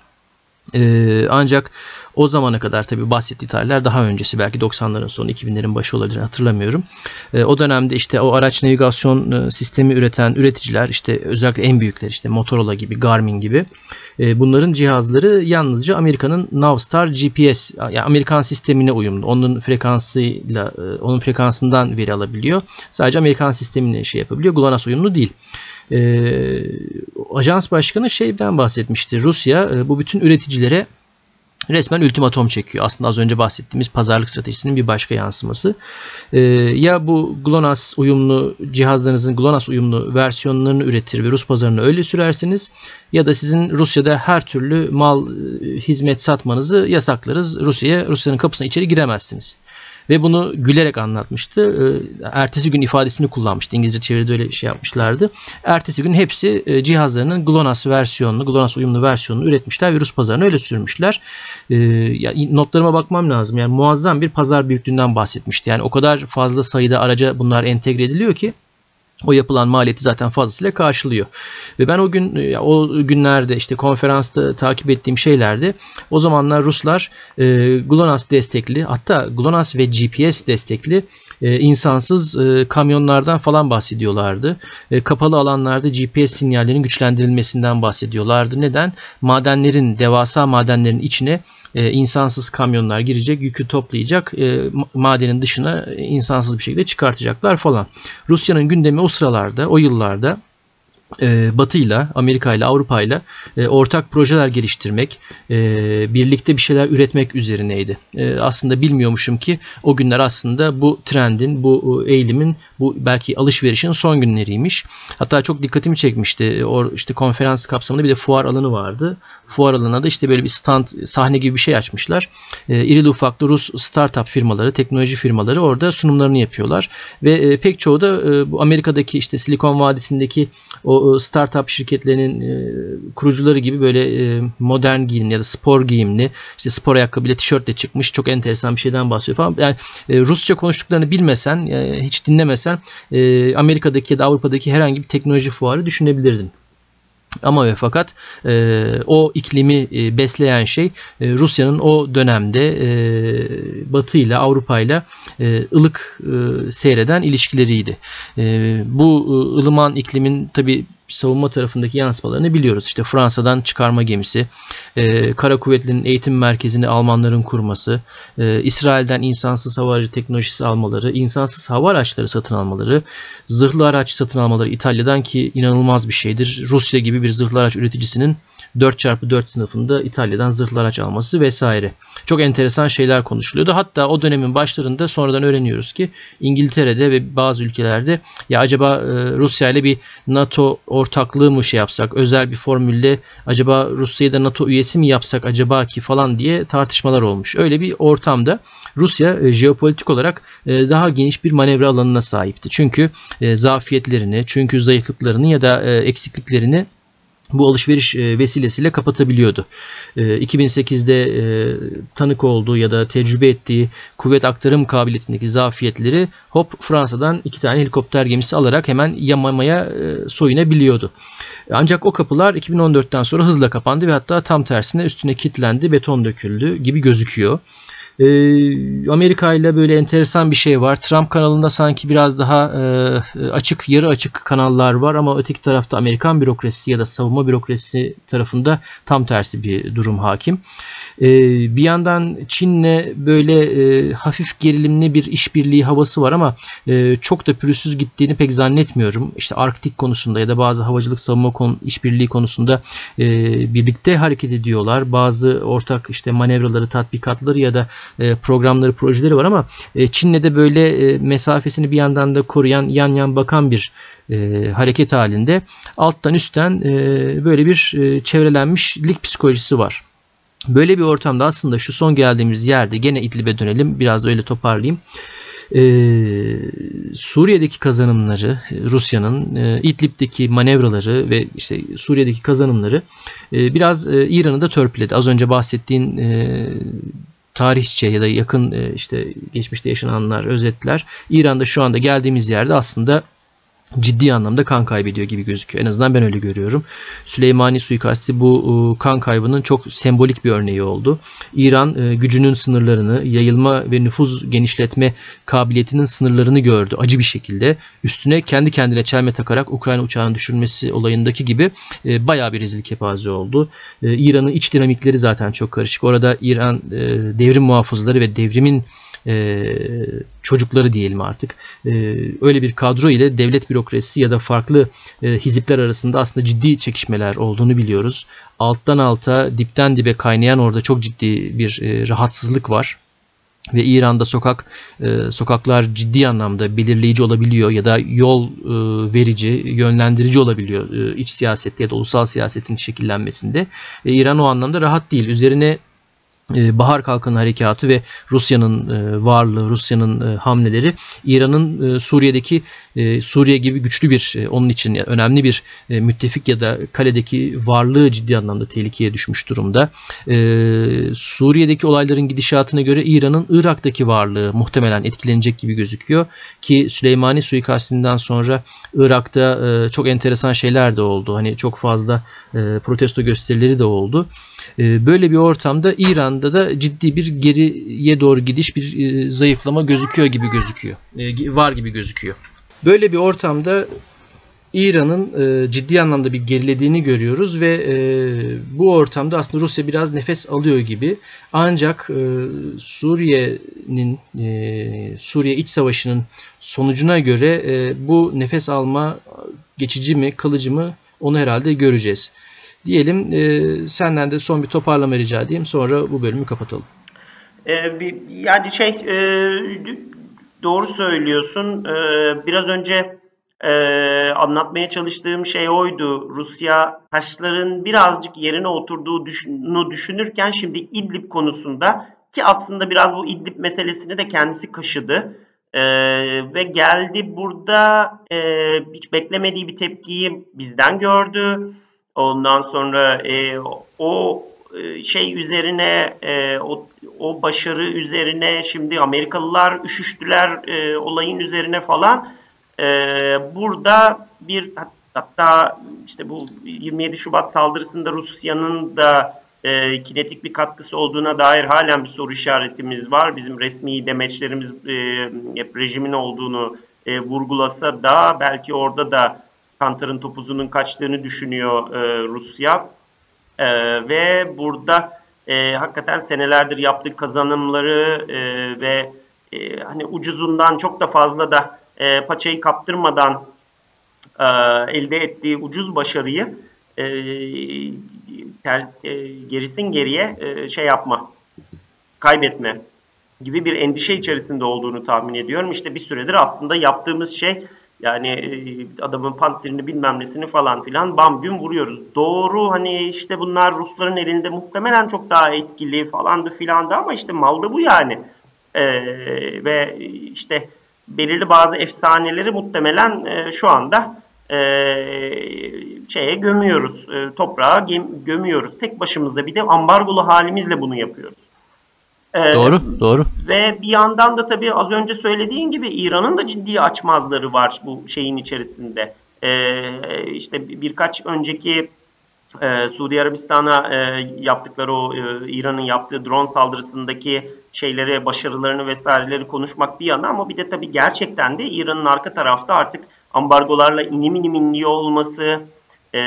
E, ancak o zamana kadar tabii bahsettiği tarihler daha öncesi belki 90'ların sonu 2000'lerin başı olabilir hatırlamıyorum. E, o dönemde işte o araç navigasyon e, sistemi üreten üreticiler işte özellikle en büyükler işte Motorola gibi Garmin gibi e, bunların cihazları yalnızca Amerika'nın Navstar GPS yani Amerikan sistemine uyumlu. Onun frekansıyla e, onun frekansından veri alabiliyor. Sadece Amerikan sistemine şey yapabiliyor. GLONASS uyumlu değil. E, ajans başkanı şeyden bahsetmişti. Rusya e, bu bütün üreticilere resmen ultimatom çekiyor. Aslında az önce bahsettiğimiz pazarlık stratejisinin bir başka yansıması. Ee, ya bu GLONASS uyumlu cihazlarınızın GLONASS uyumlu versiyonlarını üretir ve Rus pazarına öyle sürersiniz ya da sizin Rusya'da her türlü mal hizmet satmanızı yasaklarız. Rusya'ya Rusya'nın kapısına içeri giremezsiniz. Ve bunu gülerek anlatmıştı. Ee, ertesi gün ifadesini kullanmıştı. İngilizce çeviride öyle şey yapmışlardı. Ertesi gün hepsi e, cihazlarının GLONASS versiyonunu, GLONASS uyumlu versiyonunu üretmişler ve Rus pazarına öyle sürmüşler. Ee, notlarıma bakmam lazım. Yani muazzam bir pazar büyüklüğünden bahsetmişti. Yani o kadar fazla sayıda araca bunlar entegre ediliyor ki o yapılan maliyeti zaten fazlasıyla karşılıyor. Ve ben o gün o günlerde işte konferansta takip ettiğim şeylerde o zamanlar Ruslar e, GLONASS destekli hatta GLONASS ve GPS destekli e, insansız e, kamyonlardan falan bahsediyorlardı. E, kapalı alanlarda GPS sinyallerinin güçlendirilmesinden bahsediyorlardı. Neden? Madenlerin, devasa madenlerin içine insansız kamyonlar girecek, yükü toplayacak, madenin dışına insansız bir şekilde çıkartacaklar falan. Rusya'nın gündemi o sıralarda, o yıllarda e, Batı ile, Amerika ile, Avrupa ile e, ortak projeler geliştirmek, e, birlikte bir şeyler üretmek üzerineydi. Aslında bilmiyormuşum ki o günler aslında bu trendin, bu eğilimin, bu belki alışverişin son günleriymiş. Hatta çok dikkatimi çekmişti. O işte konferans kapsamında bir de fuar alanı vardı. Fuar alanına da işte böyle bir stand, sahne gibi bir şey açmışlar. İrili ufaklı Rus startup firmaları, teknoloji firmaları orada sunumlarını yapıyorlar. Ve pek çoğu da bu Amerika'daki işte Silikon Vadisi'ndeki o startup şirketlerinin e, kurucuları gibi böyle e, modern giyimli ya da spor giyimli işte spor ayakkabıyla tişörtle çıkmış çok enteresan bir şeyden bahsediyor falan. Yani e, Rusça konuştuklarını bilmesen hiç dinlemesen Amerika'daki ya da Avrupa'daki herhangi bir teknoloji fuarı düşünebilirdin. Ama ve fakat e, o iklimi e, besleyen şey e, Rusya'nın o dönemde e, Batı ile Avrupa ile ılık e, seyreden ilişkileriydi. E, bu e, ılıman iklimin tabi savunma tarafındaki yansımalarını biliyoruz. İşte Fransa'dan çıkarma gemisi, e, Kara Kuvvetleri'nin eğitim merkezini Almanların kurması, e, İsrail'den insansız hava aracı teknolojisi almaları, insansız hava araçları satın almaları, zırhlı araç satın almaları İtalya'dan ki inanılmaz bir şeydir. Rusya gibi bir zırhlı araç üreticisinin 4x4 sınıfında İtalya'dan zırhlı araç alması vesaire. Çok enteresan şeyler konuşuluyordu. Hatta o dönemin başlarında sonradan öğreniyoruz ki İngiltere'de ve bazı ülkelerde ya acaba e, Rusya ile bir NATO ortaklığı mı şey yapsak, özel bir formülle acaba Rusya'yı da NATO üyesi mi yapsak acaba ki falan diye tartışmalar olmuş. Öyle bir ortamda Rusya e, jeopolitik olarak e, daha geniş bir manevra alanına sahipti. Çünkü zafiyetlerini, çünkü zayıflıklarını ya da eksikliklerini bu alışveriş e, vesilesiyle kapatabiliyordu. 2008'de e, e, tanık olduğu ya da tecrübe ettiği kuvvet aktarım kabiliyetindeki zafiyetleri hop Fransa'dan iki tane helikopter gemisi alarak hemen yamamaya soyunabiliyordu. Ancak o kapılar 2014'ten sonra hızla kapandı ve hatta tam tersine üstüne kilitlendi, beton döküldü gibi gözüküyor. E, Amerika ile böyle enteresan bir şey var. Trump kanalında sanki biraz daha e, açık, yarı açık kanallar var ama öteki tarafta Amerikan bürokrasisi ya da savunma bürokrasisi tarafında tam tersi bir durum hakim. E, bir yandan Çin'le böyle e, hafif gerilimli bir işbirliği havası var ama e, çok da pürüzsüz gittiğini pek zannetmiyorum. İşte Arktik konusunda ya da bazı havacılık savunma işbirliği konusunda e, birlikte hareket ediyorlar. Bazı ortak işte manevraları, tatbikatları ya da programları, projeleri var ama Çin'le de böyle mesafesini bir yandan da koruyan, yan yan bakan bir e, hareket halinde alttan üstten e, böyle bir e, çevrelenmişlik psikolojisi var. Böyle bir ortamda aslında şu son geldiğimiz yerde gene İdlib'e dönelim. Biraz öyle toparlayayım. Ee, Suriye'deki kazanımları, Rusya'nın e, İdlib'deki manevraları ve işte Suriye'deki kazanımları e, biraz e, İran'ı da törpüledi. Az önce bahsettiğin e, tarihçe ya da yakın e, işte geçmişte yaşananlar, özetler İran'da şu anda geldiğimiz yerde aslında ciddi anlamda kan kaybediyor gibi gözüküyor. En azından ben öyle görüyorum. Süleymani suikasti bu e, kan kaybının çok sembolik bir örneği oldu. İran e, gücünün sınırlarını, yayılma ve nüfuz genişletme kabiliyetinin sınırlarını gördü acı bir şekilde. Üstüne kendi kendine çelme takarak Ukrayna uçağının düşürmesi olayındaki gibi e, bayağı bir rezil kepaze oldu. İran'ın iç dinamikleri zaten çok karışık. Orada İran devrim muhafızları ve devrimin çocukları diyelim artık e, öyle bir kadro ile devlet bürokrasisi ya da farklı e, hizipler arasında aslında ciddi çekişmeler olduğunu biliyoruz. Alttan alta dipten dibe kaynayan orada çok ciddi bir e, rahatsızlık var ve İran'da sokak e, sokaklar ciddi anlamda belirleyici olabiliyor ya da yol verici, yönlendirici olabiliyor iç siyasette ya da ulusal siyasetin şekillenmesinde. İran o anlamda rahat değil. Üzerine Bahar Kalkanı Harekatı ve Rusya'nın e, varlığı, Rusya'nın e, hamleleri İran'ın Suriye'deki Suriye gibi güçlü bir onun için önemli bir müttefik ya da kaledeki varlığı ciddi anlamda tehlikeye düşmüş durumda. Suriye'deki olayların gidişatına göre İran'ın Irak'taki varlığı muhtemelen etkilenecek gibi gözüküyor ki Süleymani suikastinden sonra Irak'ta çok enteresan şeyler de oldu. Hani çok fazla protesto gösterileri de oldu. Böyle bir ortamda İran'da da ciddi bir geriye doğru gidiş, bir e, zayıflama gözüküyor gibi gözüküyor. E, var gibi gözüküyor. Böyle bir ortamda İran'ın e, ciddi anlamda bir gerilediğini görüyoruz ve bu ortamda aslında Rusya biraz nefes alıyor gibi. Ancak Suriye'nin Suriye iç savaşının sonucuna göre bu nefes alma geçici mi, kalıcı mı onu herhalde göreceğiz. Diyelim e, senden de son bir toparlama rica edeyim. Sonra bu bölümü kapatalım. Ee, bir, yani şey e, doğru söylüyorsun. Ee, biraz önce e, anlatmaya çalıştığım şey oydu. Rusya taşların birazcık yerine oturduğunu düşünürken şimdi İdlib konusunda ki aslında biraz bu İdlib meselesini de kendisi kaşıdı. Ee, ve geldi burada e, hiç beklemediği bir tepkiyi bizden gördü. Ondan sonra e, o e, şey üzerine e, o, o başarı üzerine şimdi Amerikalılar üşüştüler e, olayın üzerine falan. E, burada bir hatta işte bu 27 Şubat saldırısında Rusya'nın da e, kinetik bir katkısı olduğuna dair halen bir soru işaretimiz var. Bizim resmi demeçlerimiz e, hep rejimin olduğunu e, vurgulasa da belki orada da Kantar'ın topuzunun kaçtığını düşünüyor e, Rusya. E, ve burada e, hakikaten senelerdir yaptığı kazanımları e, ve e, hani ucuzundan çok da fazla da e, paçayı kaptırmadan e, elde ettiği ucuz başarıyı e, ter, e, gerisin geriye e, şey yapma, kaybetme gibi bir endişe içerisinde olduğunu tahmin ediyorum. İşte bir süredir aslında yaptığımız şey yani e, adamın pansirini bilmem nesini falan filan bam gün vuruyoruz. Doğru hani işte bunlar Rusların elinde muhtemelen çok daha etkili falandı filandı ama işte malda bu yani. Ee, ve işte belirli bazı efsaneleri muhtemelen e, şu anda e, şeye gömüyoruz. E, toprağa gömüyoruz. Tek başımıza bir de ambargolu halimizle bunu yapıyoruz. Ee, doğru, doğru. Ve bir yandan da tabii az önce söylediğin gibi İran'ın da ciddi açmazları var bu şeyin içerisinde. Ee, işte birkaç önceki e, Suudi Arabistan'a e, yaptıkları o e, İran'ın yaptığı drone saldırısındaki şeyleri, başarılarını vesaireleri konuşmak bir yana ama bir de tabii gerçekten de İran'ın arka tarafta artık ambargolarla inim inim inliyor olması e,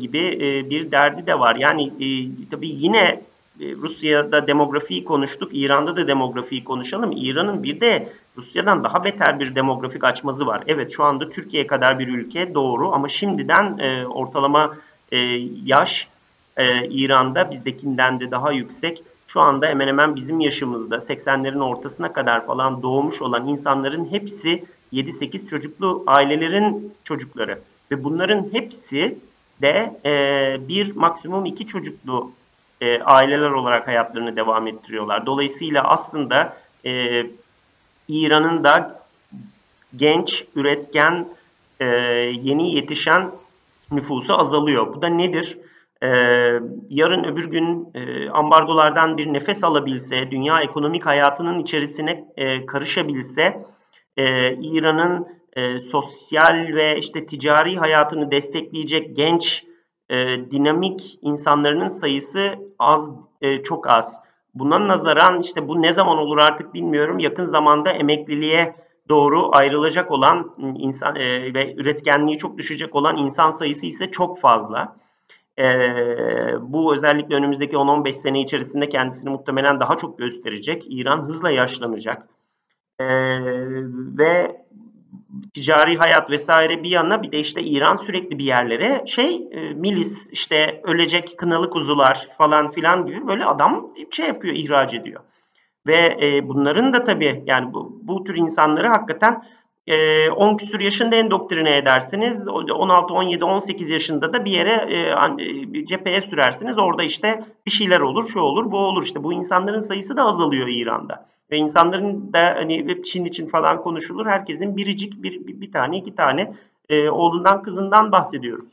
gibi e, bir derdi de var. Yani e, tabii yine Rusya'da demografiyi konuştuk, İran'da da demografiyi konuşalım. İran'ın bir de Rusya'dan daha beter bir demografik açmazı var. Evet şu anda Türkiye kadar bir ülke doğru ama şimdiden e, ortalama e, yaş e, İran'da bizdekinden de daha yüksek. Şu anda hemen hemen bizim yaşımızda 80'lerin ortasına kadar falan doğmuş olan insanların hepsi 7-8 çocuklu ailelerin çocukları. Ve bunların hepsi de e, bir maksimum iki çocuklu e, aileler olarak hayatlarını devam ettiriyorlar. Dolayısıyla aslında e, İran'ın da genç, üretken, e, yeni yetişen nüfusu azalıyor. Bu da nedir? Ee, yarın öbür gün e, ambargolardan bir nefes alabilse, dünya ekonomik hayatının içerisine e, karışabilse, e, İran'ın e, sosyal ve işte ticari hayatını destekleyecek genç e, dinamik insanların sayısı az, e, çok az. Buna nazaran işte bu ne zaman olur artık bilmiyorum. Yakın zamanda emekliliğe doğru ayrılacak olan insan e, ve üretkenliği çok düşecek olan insan sayısı ise çok fazla. E, bu özellikle önümüzdeki 10-15 sene içerisinde kendisini muhtemelen daha çok gösterecek. İran hızla yaşlanacak. E, ve ticari hayat vesaire bir yana bir de işte İran sürekli bir yerlere şey e, milis işte ölecek kınalı kuzular falan filan gibi böyle adam şey yapıyor ihraç ediyor. Ve e, bunların da tabii yani bu, bu tür insanları hakikaten e, 10 küsur yaşında endoktrine edersiniz. 16, 17, 18 yaşında da bir yere e, bir cepheye sürersiniz. Orada işte bir şeyler olur, şu olur, bu olur. İşte bu insanların sayısı da azalıyor İran'da. Ve insanların da hani Çin için falan konuşulur. Herkesin biricik bir, bir, bir tane, iki tane e, oğlundan, kızından bahsediyoruz.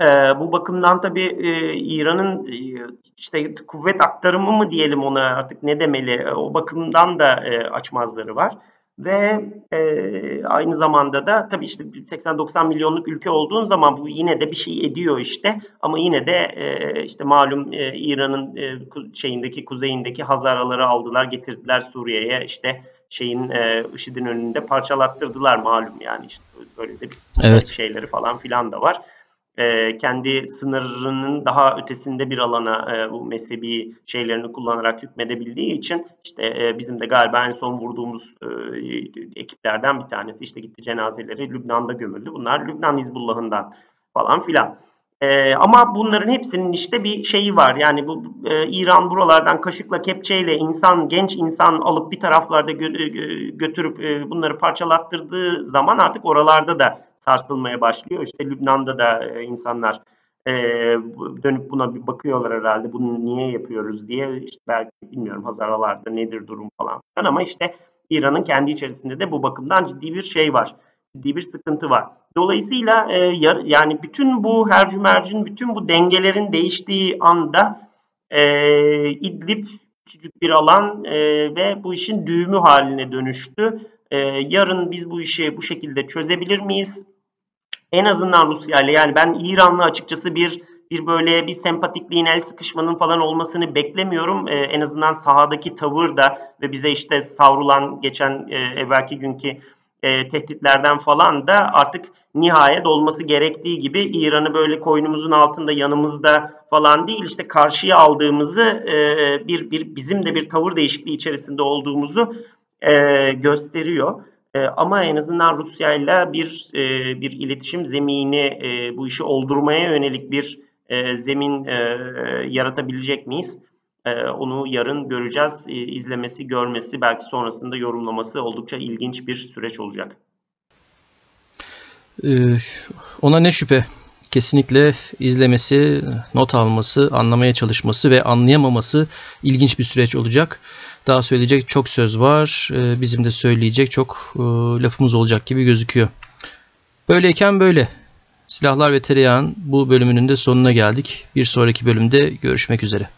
E, bu bakımdan tabii e, İran'ın e, işte kuvvet aktarımı mı diyelim ona artık ne demeli o bakımdan da e, açmazları var. Ve e, aynı zamanda da tabii işte 80-90 milyonluk ülke olduğun zaman bu yine de bir şey ediyor işte. Ama yine de e, işte malum e, İran'ın e, şeyindeki kuzeyindeki Hazaraları aldılar getirdiler Suriye'ye işte şeyin e, IŞİD'in önünde parçalattırdılar malum yani işte böyle de bir evet. şeyleri falan filan da var e, kendi sınırının daha ötesinde bir alana e, bu mezhebi şeylerini kullanarak hükmedebildiği için işte e, bizim de galiba en son vurduğumuz ekiplerden bir tanesi işte gitti cenazeleri Lübnan'da gömüldü. Bunlar Lübnan Hizbullah'ından falan filan. Ama bunların hepsinin işte bir şeyi var. Yani bu İran buralardan kaşıkla kepçeyle insan genç insan alıp bir taraflarda gö- götürüp bunları parçalattırdığı zaman artık oralarda da sarsılmaya başlıyor. İşte Lübnan'da da e, insanlar e, dönüp buna bir bakıyorlar herhalde. Bunu niye yapıyoruz diye. İşte belki bilmiyorum Hazaralarda nedir durum falan. Ama işte İran'ın kendi içerisinde de bu bakımdan ciddi bir şey var. Ciddi bir sıkıntı var. Dolayısıyla e, yar, yani bütün bu hercümercin, bütün bu dengelerin değiştiği anda e, İdlib küçücük bir alan e, ve bu işin düğümü haline dönüştü. E, yarın biz bu işi bu şekilde çözebilir miyiz? En azından Rusya ile yani ben İran'la açıkçası bir bir böyle bir sempatikliğin el sıkışmanın falan olmasını beklemiyorum. Ee, en azından sahadaki tavır da ve bize işte savrulan geçen e, evvelki günkü e, tehditlerden falan da artık nihayet olması gerektiği gibi İran'ı böyle koynumuzun altında yanımızda falan değil işte karşıya aldığımızı e, bir, bir bizim de bir tavır değişikliği içerisinde olduğumuzu e, gösteriyor. E, ama en azından Rusya ile bir e, bir iletişim zemini e, bu işi oldurmaya yönelik bir e, zemin e, yaratabilecek miyiz? E, onu yarın göreceğiz. E, izlemesi, görmesi, belki sonrasında yorumlaması oldukça ilginç bir süreç olacak. Ee, ona ne şüphe. Kesinlikle izlemesi, not alması, anlamaya çalışması ve anlayamaması ilginç bir süreç olacak. Daha söyleyecek çok söz var. Ee, bizim de söyleyecek çok e, lafımız olacak gibi gözüküyor. Böyleyken böyle. Silahlar ve Tereyağın bu bölümünün de sonuna geldik. Bir sonraki bölümde görüşmek üzere.